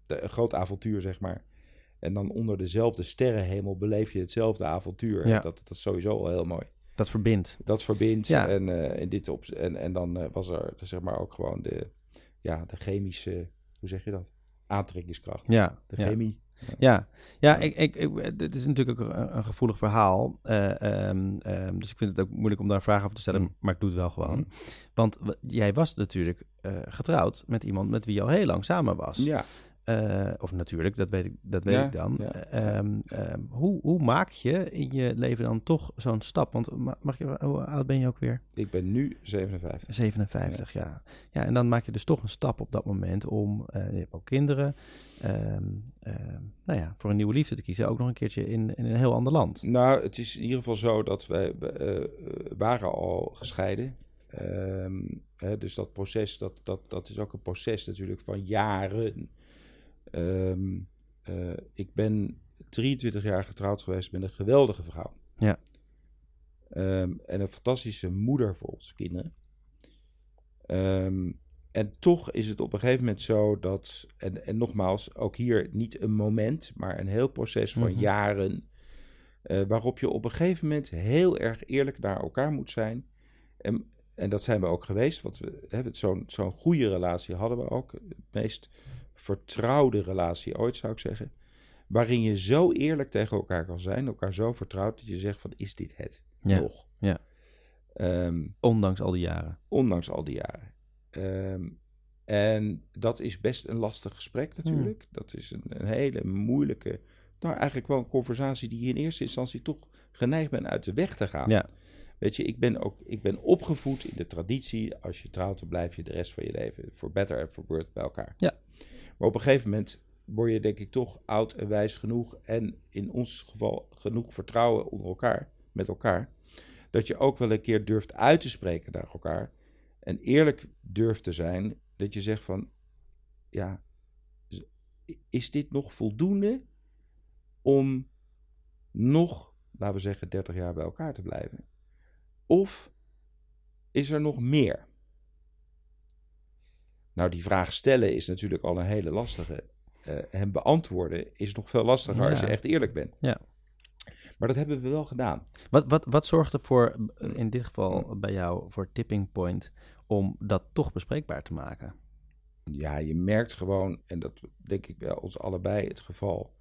een groot avontuur, zeg maar. En dan onder dezelfde sterrenhemel beleef je hetzelfde avontuur. Ja. Dat, dat is sowieso al heel mooi. dat verbindt. Dat verbindt. Ja. En, eh, in dit op, en, en dan eh, was er zeg maar ook gewoon de, ja, de chemische, hoe zeg je dat? Aantrekkingskracht. Ja, De ja. chemie. Ja, ja ik, ik, ik, dit is natuurlijk ook een, een gevoelig verhaal. eh, ehm, ehm, dus ik vind het ook moeilijk om daar vragen over te stellen, Mm. maar ik doe het wel gewoon. Mm. Want jij was natuurlijk getrouwd met iemand met wie je al heel lang samen was. Ja, Eh, of natuurlijk, dat weet ik, dat weet Ja, ik dan. ja. Eh, ehm, ehm, hoe, hoe maak je in je leven dan toch zo'n stap? Want ma- mag je, hoe oud ben je ook weer? ik ben nu 57. 57, ja. ja. en dan maak je dus toch een stap op dat moment om, eh, je hebt ook kinderen, ehm, nou ja, voor een nieuwe liefde te kiezen. Ook nog een keertje in, in een heel ander land. Nou, het is in ieder geval zo dat wij eh, waren al gescheiden. Hè, dus dat proces, dat, dat, dat is ook een proces natuurlijk van jaren. Ehm, eh, ik ben 23 jaar getrouwd geweest met een geweldige vrouw. Ja. Ehm, en een fantastische moeder voor onze kinderen. Ehm, en toch is het op een gegeven moment zo dat, en, en nogmaals, ook hier niet een moment, maar een heel proces van Mhm. jaren, eh, waarop je op een gegeven moment heel erg eerlijk naar elkaar moet zijn. En, en dat zijn we ook geweest, want we hebben zo'n zo'n goede relatie hadden we ook. Het meest vertrouwde relatie ooit, zou ik zeggen. Waarin je zo eerlijk tegen elkaar kan zijn, elkaar zo vertrouwt, dat je zegt van, is dit het Ja, nog? ja. Ehm, Ondanks al die jaren. ondanks al die jaren. Ehm, en dat is best een lastig gesprek natuurlijk. Dat is een, een hele moeilijke, nou eigenlijk wel een conversatie die je in eerste instantie toch geneigd bent uit de weg te gaan. Ja, Weet je, ik ben ook ik ben opgevoed in de traditie, als je trouwt dan blijf je de rest van je leven voor better en for worse bij elkaar. Ja. Maar op een gegeven moment word je denk ik toch oud en wijs genoeg en in ons geval genoeg vertrouwen onder elkaar, met elkaar, dat je ook wel een keer durft uit te spreken naar elkaar en eerlijk durft te zijn, dat je zegt van, ja, is- dit nog voldoende om nog, laten we zeggen, 30 jaar bij elkaar te blijven? Of is er nog meer? Nou, die vraag stellen is natuurlijk al een hele lastige. Eh hem beantwoorden is nog veel lastiger als je echt eerlijk bent. Ja. Maar dat hebben we wel gedaan. Wat, wat, wat zorgt er voor, eh, in dit geval bij jou, voor tipping point om dat toch bespreekbaar te maken? Ja, je merkt gewoon, en dat denk ik bij ons allebei het geval,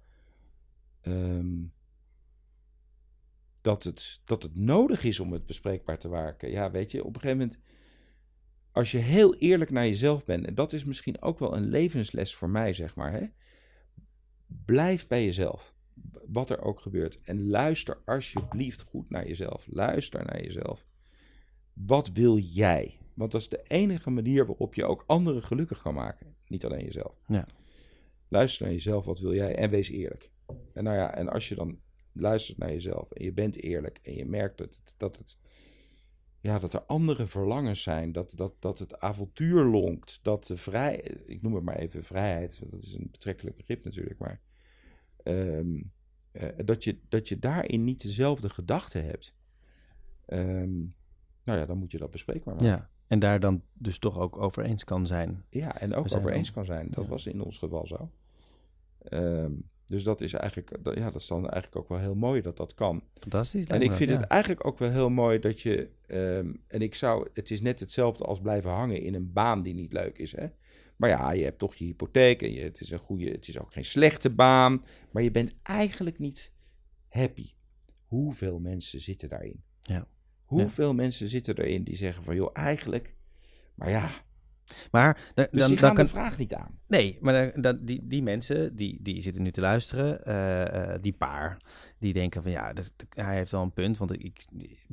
ehm, dat, het, dat het nodig is om het bespreekbaar te maken. Ja, weet je, op een gegeven moment, als je heel eerlijk naar jezelf bent, en dat is misschien ook wel een levensles voor mij, zeg maar, hè? blijf bij jezelf, wat er ook gebeurt. En luister alsjeblieft goed naar jezelf. Luister naar jezelf. Wat wil jij? Want dat is de enige manier waarop je ook anderen gelukkig kan maken. Niet alleen jezelf. Ja. Luister naar jezelf, wat wil jij? En wees eerlijk. En nou ja, en als je dan luistert naar jezelf en je bent eerlijk en je merkt dat het, dat het ja, dat er andere verlangens zijn, dat, dat, dat het avontuur lonkt, dat de vrij, ik noem het maar even vrijheid, dat is een betrekkelijk begrip natuurlijk, maar ehm, eh, dat, je, dat je daarin niet dezelfde gedachten hebt, ehm, nou ja, dan moet je dat bespreekbaar maken. Ja, en daar dan dus toch ook over eens kan zijn. Ja, en ook over eens kan zijn. Dat Ja. was in ons geval zo. Ehm, dus dat is eigenlijk, dat- ja, dat is dan eigenlijk ook wel heel mooi dat dat kan. Fantastisch. En ik dat, vind ja. het eigenlijk ook wel heel mooi dat je. ehm, en ik zou. Het is net hetzelfde als blijven hangen in een baan die niet leuk is. Hè? Maar ja, je hebt toch je hypotheek. En je, het is een goede. Het is ook geen slechte baan. Maar je bent eigenlijk niet happy. Hoeveel mensen zitten daarin? Ja. Hoeveel mensen zitten erin die zeggen van joh, eigenlijk. Maar ja, Maar dus dan, die dan gaan kan, de vraag niet aan. Nee, maar dan, dan- die, die mensen die, die zitten nu te luisteren, eh, eh, die paar, die denken van ja, dat, hij heeft wel een punt, want ik,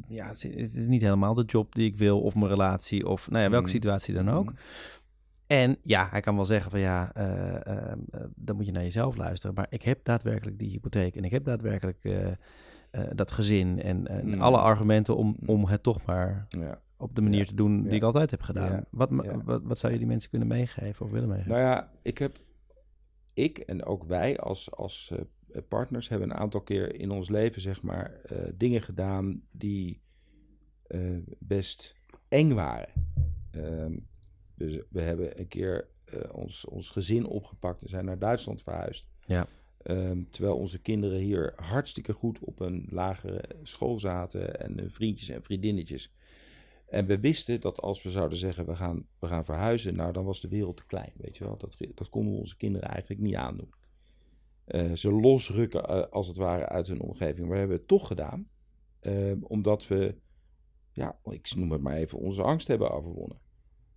ja, het, is, het is niet helemaal de job die ik wil, of mijn relatie, of nou ja, welke Mm. situatie dan ook. Mm. En ja, hij kan wel zeggen van ja, eh, eh, eh, dan moet je naar jezelf luisteren, maar ik heb daadwerkelijk die hypotheek en ik heb daadwerkelijk dat gezin en, en Mm. alle argumenten om, om het toch maar Ja. Op de manier Ja. te doen die Ja. ik altijd heb gedaan. Ja. Wat, wat, wat zou je die mensen kunnen meegeven of willen meegeven? Nou ja, ik heb, ik en ook wij als, als eh, partners hebben een aantal keer in ons leven, zeg maar, eh, dingen gedaan die eh, best eng waren. Ehm, dus we hebben een keer ons, ons gezin opgepakt en zijn naar Duitsland verhuisd. Ja. Ehm, terwijl onze kinderen hier hartstikke goed op een lagere school zaten en hun vriendjes en vriendinnetjes. En we wisten dat als we zouden zeggen we gaan, we gaan verhuizen, nou dan was de wereld te klein, weet je wel. Dat, dat konden we onze kinderen eigenlijk niet aandoen. Eh, ze losrukken eh, als het ware uit hun omgeving. Maar we hebben het toch gedaan, eh, omdat we, ja, ik noem het maar even, onze angst hebben overwonnen.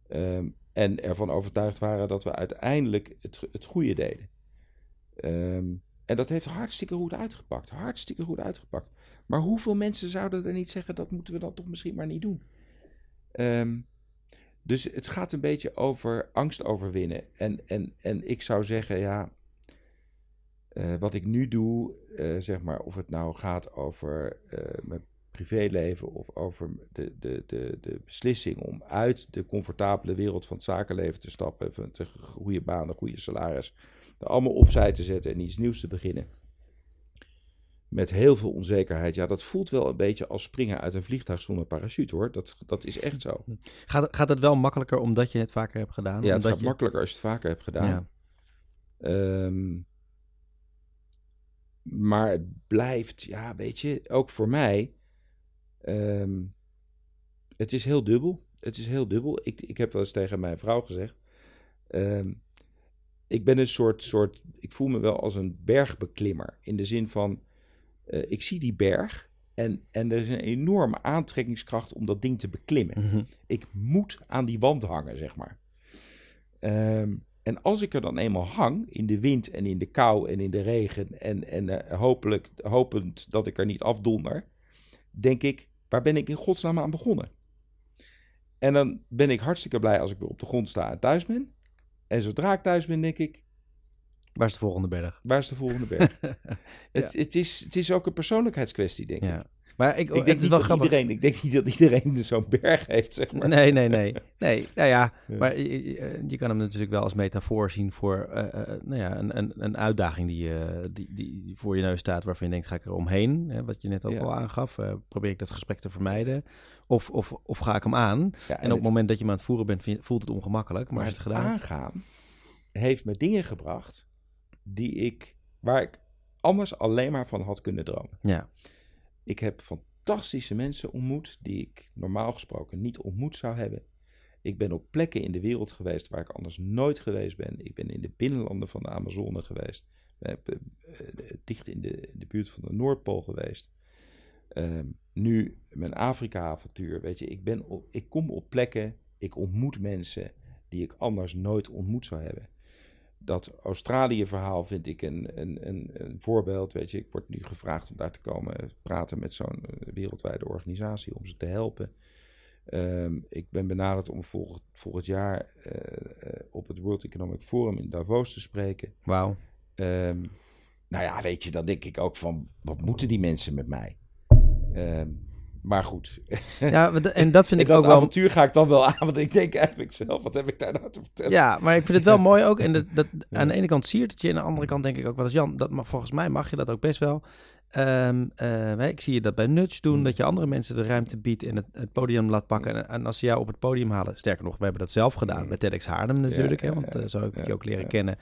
Ehm, en ervan overtuigd waren dat we uiteindelijk het, het goede deden. Ehm, en dat heeft hartstikke goed uitgepakt. Hartstikke goed uitgepakt. Maar hoeveel mensen zouden er niet zeggen dat moeten we dan toch misschien maar niet doen? Ehm, dus het gaat een beetje over angst overwinnen. En, en, en ik zou zeggen, ja, eh, wat ik nu doe, eh, zeg maar, of het nou gaat over eh, mijn privéleven of over de, de, de, de beslissing om uit de comfortabele wereld van het zakenleven te stappen, van de goede baan, een goede salaris, er allemaal opzij te zetten en iets nieuws te beginnen. Met heel veel onzekerheid. Ja, dat voelt wel een beetje als springen uit een vliegtuig zonder parachute hoor. Dat, dat is echt zo. Gaat, gaat het wel makkelijker omdat je het vaker hebt gedaan? Ja, het gaat je... makkelijker als je het vaker hebt gedaan. Ja. Ehm, maar het blijft, ja, weet je, ook voor mij. ehm, het is heel dubbel. Het is heel dubbel. Ik, ik heb wel eens tegen mijn vrouw gezegd. ehm, ik ben een soort, soort. Ik voel me wel als een bergbeklimmer. In de zin van. Eh, ik zie die berg. En, en er is een enorme aantrekkingskracht om dat ding te beklimmen. Mhm. Ik moet aan die wand hangen, zeg maar. Ehm, en als ik er dan eenmaal hang, in de wind en in de kou en in de regen, en, en eh, hopelijk, hopend dat ik er niet afdonder, denk ik, waar ben ik in godsnaam aan begonnen? En dan ben ik hartstikke blij als ik weer op de grond sta en thuis ben. En zodra ik thuis ben, denk ik, Waar is de volgende berg? waar is de volgende berg? het, het, is, het is ook een persoonlijkheidskwestie, denk ik. Maar ik, Ik denk, niet wel dat grappig. iedereen, ik denk niet dat iedereen zo'n berg heeft, zeg maar. Nee, nee, nee. Nee, nou ja, Ja. maar je, je- kan hem natuurlijk wel als metafoor zien voor eh, eh, nou ja, een, een, een uitdaging die, eh, die, die voor je neus staat, waarvan je denkt, ga ik er omheen? Hè, wat je net ook Ja. al aangaf, eh, probeer ik dat gesprek te vermijden? Of, of, of ga ik hem aan? En op het moment dat je hem aan het voeren bent, voelt het ongemakkelijk, maar, Maar het het gedaan aangaan heeft me dingen gebracht die ik, waar ik anders alleen maar van had kunnen dromen. Ja, Ik heb fantastische mensen ontmoet die ik normaal gesproken niet ontmoet zou hebben. Ik ben op plekken in de wereld geweest waar ik anders nooit geweest ben. Ik ben in de binnenlanden van de Amazone geweest. Ik ben eh, eh, dicht in de, in de buurt van de Noordpool geweest. Ehm, nu mijn Afrika-avontuur. Weet je, ik, ben op, ik kom op plekken, ik ontmoet mensen die ik anders nooit ontmoet zou hebben. Dat Australië-verhaal vind ik een, een, een, een voorbeeld. Weet je, ik word nu gevraagd om daar te komen praten met zo'n eh, wereldwijde organisatie om ze te helpen. Ehm, ik ben benaderd om volgend, volgend jaar eh, eh, op het World Economic Forum in Davos te spreken. Wauw. Ehm, nou ja, weet je, dan denk ik ook van, wat moeten die mensen met mij? Ehm, maar goed. Ja, en dat vind ik ook wel... avontuur ga ik dan wel aan, want ik denk eigenlijk zelf, wat heb ik daar nou te vertellen? Ja, maar ik vind het wel mooi ook. En dat, dat, aan de ene kant siert het je, aan de andere kant denk ik ook wel eens... Jan, dat mag, volgens mij mag je dat ook best wel. Ehm, eh, ik zie je dat bij Nudge doen, Mm. dat je andere mensen de ruimte biedt... en het, het podium laat pakken. En, en als ze jou op het podium halen... Sterker nog, we hebben dat zelf gedaan Mm. bij TEDx Haarlem natuurlijk. Ja, hè, want ja, eh, zo heb ik ja, je ook leren kennen.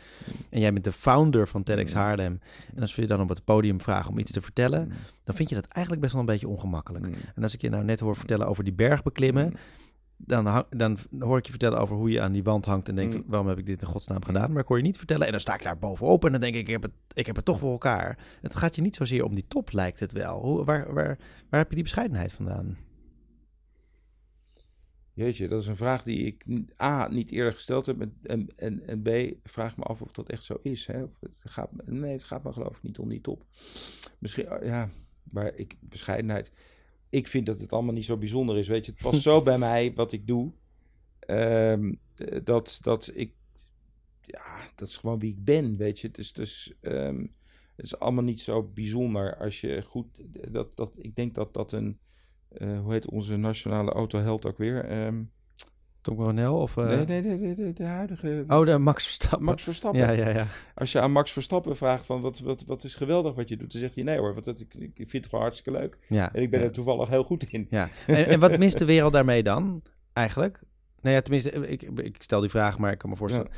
En jij bent de founder van TEDx. Haarlem. En als we je dan op het podium vragen om iets te vertellen... Dan vind je dat eigenlijk best wel een beetje ongemakkelijk. En als ik je nou net hoor vertellen over die berg beklimmen... Dan, hang- dan hoor ik je vertellen over hoe je aan die wand hangt en denkt, Mm. waarom heb ik dit in godsnaam gedaan? Maar ik hoor je niet vertellen en dan sta ik daar bovenop en dan denk ik, ik heb het, ik heb het toch voor elkaar. Het gaat je niet zozeer om die top, lijkt het wel. Hoe, waar, waar, waar heb je die bescheidenheid vandaan? Jeetje, dat is een vraag die ik A, niet eerder gesteld heb. En, en, en, B, vraag me af of dat echt zo is. Hè? Of het gaat, nee, het gaat me geloof ik niet om die top. Misschien, ja, maar ik, bescheidenheid. Ik vind dat het allemaal niet zo bijzonder is. Weet je, het past zo bij mij wat ik doe. ehm, eh, dat, dat ik, ja, dat is gewoon wie ik ben, weet je. Dus, dus ehm, het is allemaal niet zo bijzonder als je goed, dat, dat, ik denk dat dat een, eh, hoe heet onze nationale autoheld ook weer? Ehm, Tom Coronel of... eh, nee, nee, nee, nee, de, de huidige Oh, de Max Verstappen. Max Verstappen. Ja, ja, ja. Als je aan Max Verstappen vraagt van wat, wat, wat is geweldig wat je doet, dan zegt hij nee hoor, want dat, ik, ik vind het gewoon hartstikke leuk. ja En ik ben ja. er toevallig heel goed in. Ja, en, en wat mist de wereld daarmee dan, eigenlijk? Nou ja, tenminste, ik, ik stel die vraag, maar ik kan me voorstellen...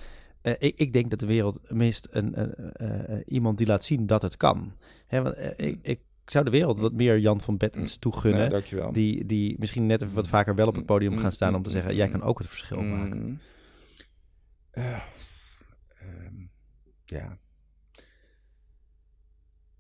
Eh, ik, ik denk dat de wereld mist een, een, eh, iemand die laat zien dat het kan. Hè, want, eh, ik, ik zou de wereld wat meer Jan van Bettens toegunnen. Nee, dankjewel. die, die misschien net even wat vaker wel op het podium gaan staan om te zeggen... jij kan ook het verschil maken. Mm. Eh, ehm, ja.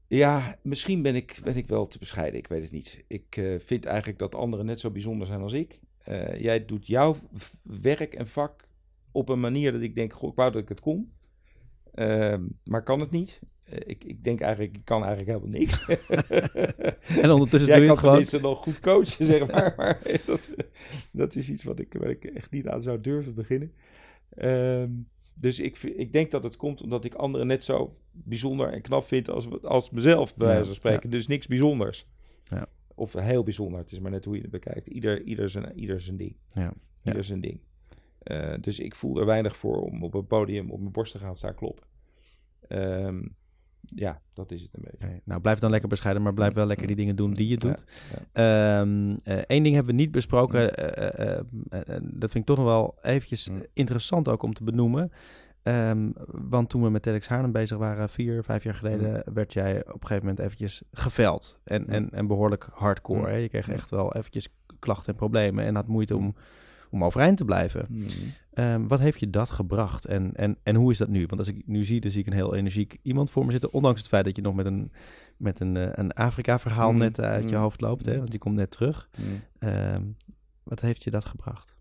Ja, misschien ben ik, ben ik wel te bescheiden. Ik weet het niet. Ik eh, vind eigenlijk dat anderen net zo bijzonder zijn als ik. Eh, jij doet jouw werk en vak op een manier dat ik denk, goh, ik wou dat ik het kon. Ehm, maar kan het niet. Eh, ik, ik denk eigenlijk, ik kan eigenlijk helemaal niks. En ondertussen Jij doe je kan het gewoon... tenminste nog goed coachen, zeg maar. maar dat, dat is iets wat ik, waar ik echt niet aan zou durven beginnen. Ehm, dus ik, ik denk dat het komt omdat ik anderen net zo bijzonder en knap vind als, als mezelf, bij wijze van spreken. Dus niks bijzonders. Ja. Of heel bijzonder. Het is maar net hoe je het bekijkt. Ieder, ieder, zijn, ieder zijn ding. Ja. Ieder zijn ding. Eh, dus ik voel er weinig voor om op een podium op mijn borst te gaan staan kloppen. Ehm, ja, dat is het een beetje. Nou, blijf dan lekker bescheiden, maar blijf wel lekker die dingen doen die je doet. Ja, Eén ding hebben we niet besproken. eh, eh, eh, eh, eh, dat vind ik toch nog wel eventjes Mm. interessant ook om te benoemen. Ehm, want toen we met TEDx Haarlem bezig waren, vier, vijf jaar geleden, werd jij op een gegeven moment eventjes geveld. En, Mm. en, en behoorlijk hardcore. Mm. Hè? Je kreeg Mm. echt wel eventjes klachten en problemen en had moeite om, om overeind te blijven. Mhm. Ehm, wat heeft je dat gebracht en, en, en hoe is dat nu? Want als ik nu zie, dan zie ik een heel energiek iemand voor me zitten. Ondanks het feit dat je nog met een, met een, eh, een Afrika-verhaal Mm, net uit je mm, hoofd loopt. Hè? Want die komt net terug. Ehm, wat heeft je dat gebracht?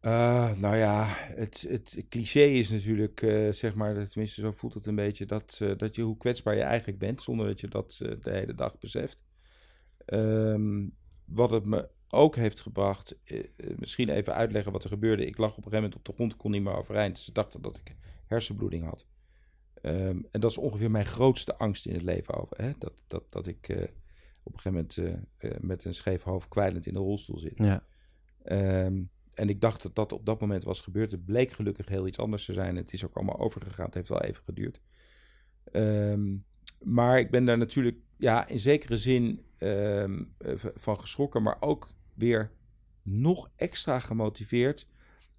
Eh, nou ja, het, het cliché is natuurlijk, eh, zeg maar, tenminste zo voelt het een beetje, dat, eh, dat je hoe kwetsbaar je eigenlijk bent, zonder dat je dat eh, de hele dag beseft. Ehm, wat het me ook heeft gebracht, eh, eh, misschien even uitleggen wat er gebeurde. Ik lag op een gegeven moment op de grond, kon niet meer overeind. Ze dachten dat ik hersenbloeding had. Ehm, en dat is ongeveer mijn grootste angst in het leven over. Hè? Dat, dat, dat ik eh, op een gegeven moment met een scheef hoofd kwijlend in de rolstoel zit. Ja, Ehm, en ik dacht dat dat op dat moment was gebeurd. Het bleek gelukkig heel iets anders te zijn. Het is ook allemaal overgegaan. Het heeft wel even geduurd. Ehm, maar ik ben daar natuurlijk ja, in zekere zin ehm, eh, van geschrokken. Maar ook weer nog extra gemotiveerd.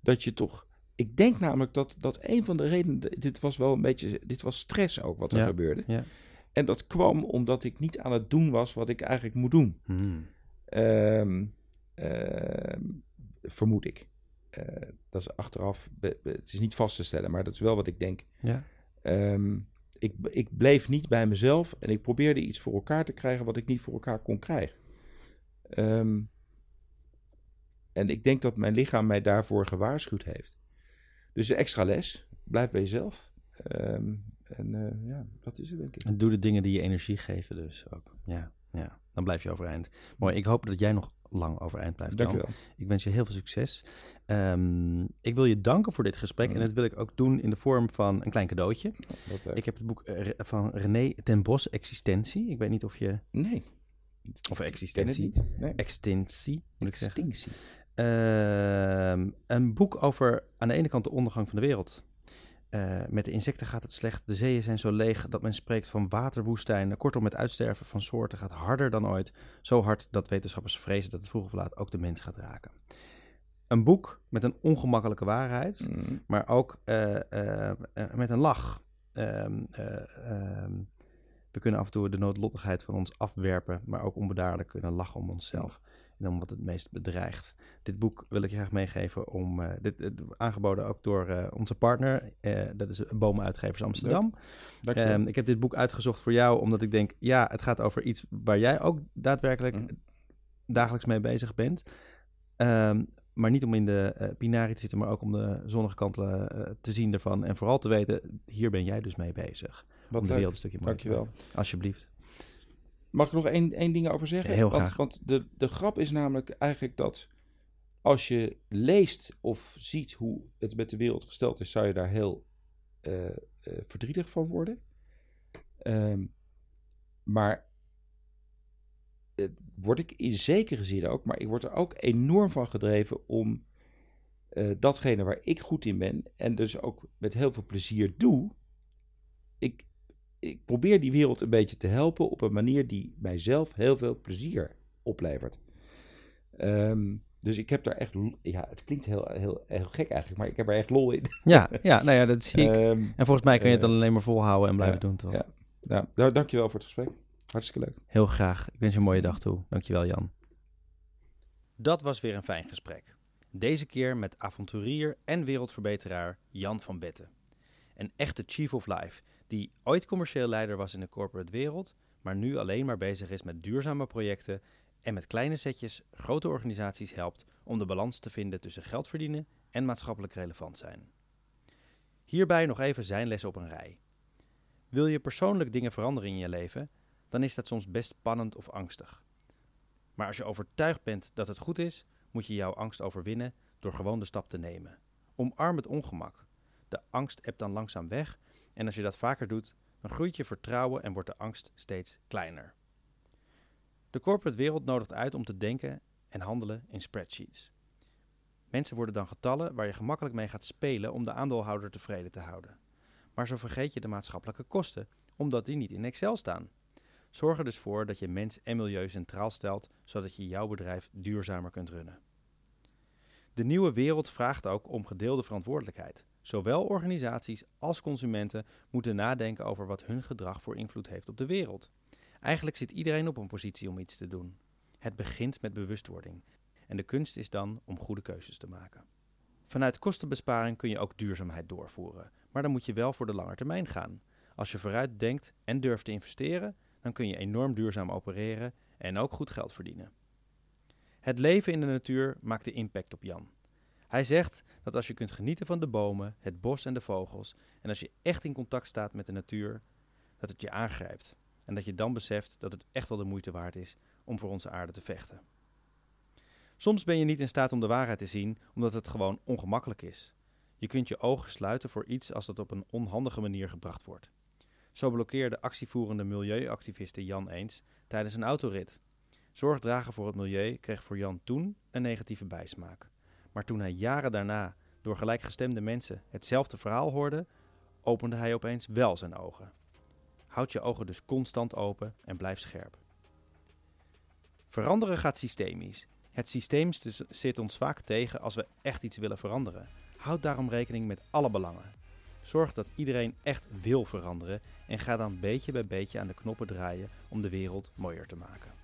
Dat je toch... Ik denk namelijk dat, dat een van de redenen... Dit was wel een beetje... Dit was stress ook wat er Ja, gebeurde. ja. En dat kwam omdat ik niet aan het doen was wat ik eigenlijk moet doen. Hmm. Ehm, ehm, vermoed ik. Eh, dat is achteraf, be- be- het is niet vast te stellen, maar dat is wel wat ik denk. ja. Ik, ik bleef niet bij mezelf en ik probeerde iets voor elkaar te krijgen wat ik niet voor elkaar kon krijgen. Ehm, en ik denk dat mijn lichaam mij daarvoor gewaarschuwd heeft. Dus een extra les, blijf bij jezelf. Ehm, en eh, ja, dat is het denk ik. En doe de dingen die je energie geven dus ook. Ja. Ja, dan blijf je overeind. Mooi, ik hoop dat jij nog lang overeind blijft. Dank wel. Ik wens je heel veel succes. Ehm, ik wil je danken voor dit gesprek en dat wil ik ook doen in de vorm van een klein cadeautje. Ik heb het boek eh, van René ten Bos, Existentie. Ik weet niet of je... Nee. Of Existentie. Nee. Extintie, moet ik zeggen. Extinctie. Ehm, een boek over aan de ene kant de ondergang van de wereld. Eh, met de insecten gaat het slecht. De zeeën zijn zo leeg dat men spreekt van waterwoestijnen. Kortom, het uitsterven van soorten gaat harder dan ooit. Zo hard dat wetenschappers vrezen dat het vroeg of laat ook de mens gaat raken. Een boek met een ongemakkelijke waarheid, Mm. maar ook eh, eh, met een lach. Ehm, eh, ehm, we kunnen af en toe de noodlottigheid van ons afwerpen, maar ook onbedaarlijk kunnen lachen om onszelf en om wat het meest bedreigt. Dit boek wil ik je graag meegeven om eh, dit, aangeboden ook door eh, onze partner, eh, dat is Bomenuitgevers Amsterdam. Dank je wel. Ehm, ik heb dit boek uitgezocht voor jou omdat ik denk, ja, het gaat over iets waar jij ook daadwerkelijk Mhm. dagelijks mee bezig bent. Ehm, maar niet om in de eh binarie te zitten, maar ook om de zonnige kanten te zien ervan. En vooral te weten, hier ben jij dus mee bezig. Wat om de wereld een stukje mooier te Dankjewel. Alsjeblieft. Mag ik nog één, één ding over zeggen? Heel want, graag. Want de, de grap is namelijk eigenlijk dat als je leest of ziet hoe het met de wereld gesteld is, zou je daar heel eh, eh, verdrietig van worden. Ehm, maar eh, word ik in zekere zin ook, maar ik word er ook enorm van gedreven om eh, datgene waar ik goed in ben en dus ook met heel veel plezier doe. Ik, ik probeer die wereld een beetje te helpen op een manier die mijzelf heel veel plezier oplevert. Ehm, dus ik heb daar echt, ja, het klinkt heel, heel, heel gek eigenlijk, maar ik heb er echt lol in. Ja, ja, nou ja, dat zie ik. Ehm, en volgens mij kun je het dan eh, alleen maar volhouden en blijven ja, doen, toch? ja. nou, nou, dankjewel voor het gesprek. Hartstikke leuk. Heel graag. Ik wens je een mooie dag toe. Dankjewel, Jan. Dat was weer een fijn gesprek. Deze keer met avonturier en wereldverbeteraar Jan van Betten. Een echte chief of life, die ooit commercieel leider was in de corporate wereld, maar nu alleen maar bezig is met duurzame projecten en met kleine setjes grote organisaties helpt om de balans te vinden tussen geld verdienen en maatschappelijk relevant zijn. Hierbij nog even zijn les op een rij. Wil je persoonlijk dingen veranderen in je leven, dan is dat soms best spannend of angstig. Maar als je overtuigd bent dat het goed is, moet je jouw angst overwinnen door gewoon de stap te nemen. Omarm het ongemak. De angst ebt dan langzaam weg en als je dat vaker doet, dan groeit je vertrouwen en wordt de angst steeds kleiner. De corporate wereld nodigt uit om te denken en handelen in spreadsheets. Mensen worden dan getallen waar je gemakkelijk mee gaat spelen om de aandeelhouder tevreden te houden. Maar zo vergeet je de maatschappelijke kosten, omdat die niet in Excel staan. Zorg er dus voor dat je mens en milieu centraal stelt, zodat je jouw bedrijf duurzamer kunt runnen. De nieuwe wereld vraagt ook om gedeelde verantwoordelijkheid. Zowel organisaties als consumenten moeten nadenken over wat hun gedrag voor invloed heeft op de wereld. Eigenlijk zit iedereen op een positie om iets te doen. Het begint met bewustwording. En de kunst is dan om goede keuzes te maken. Vanuit kostenbesparing kun je ook duurzaamheid doorvoeren, maar dan moet je wel voor de lange termijn gaan. Als je vooruit denkt en durft te investeren, dan kun je enorm duurzaam opereren en ook goed geld verdienen. Het leven in de natuur maakt de impact op Jan. Hij zegt dat als je kunt genieten van de bomen, het bos en de vogels, en als je echt in contact staat met de natuur, dat het je aangrijpt. En dat je dan beseft dat het echt wel de moeite waard is om voor onze aarde te vechten. Soms ben je niet in staat om de waarheid te zien, omdat het gewoon ongemakkelijk is. Je kunt je ogen sluiten voor iets als dat op een onhandige manier gebracht wordt. Zo blokkeerde actievoerende milieuactiviste Jan eens tijdens een autorit. Zorg dragen voor het milieu kreeg voor Jan toen een negatieve bijsmaak. Maar toen hij jaren daarna door gelijkgestemde mensen hetzelfde verhaal hoorde, opende hij opeens wel zijn ogen. Houd je ogen dus constant open en blijf scherp. Veranderen gaat systemisch. Het systeem st- zit ons vaak tegen als we echt iets willen veranderen. Houd daarom rekening met alle belangen. Zorg dat iedereen echt wil veranderen en ga dan beetje bij beetje aan de knoppen draaien om de wereld mooier te maken.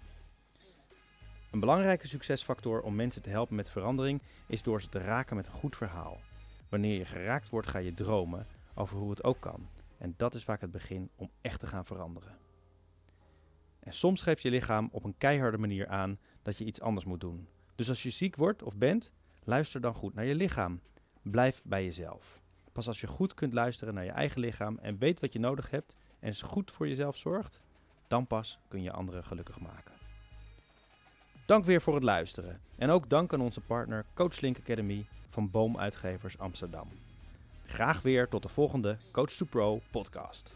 Een belangrijke succesfactor om mensen te helpen met verandering is door ze te raken met een goed verhaal. Wanneer je geraakt wordt, ga je dromen over hoe het ook kan. En dat is vaak het begin om echt te gaan veranderen. En soms geeft je lichaam op een keiharde manier aan dat je iets anders moet doen. Dus als je ziek wordt of bent, luister dan goed naar je lichaam. Blijf bij jezelf. Pas als je goed kunt luisteren naar je eigen lichaam en weet wat je nodig hebt en goed voor jezelf zorgt, Dan pas kun je anderen gelukkig maken. Dank weer voor het luisteren. En ook dank aan onze partner CoachLink Academy van Boomuitgevers Amsterdam. Graag weer tot de volgende Coach to Pro podcast.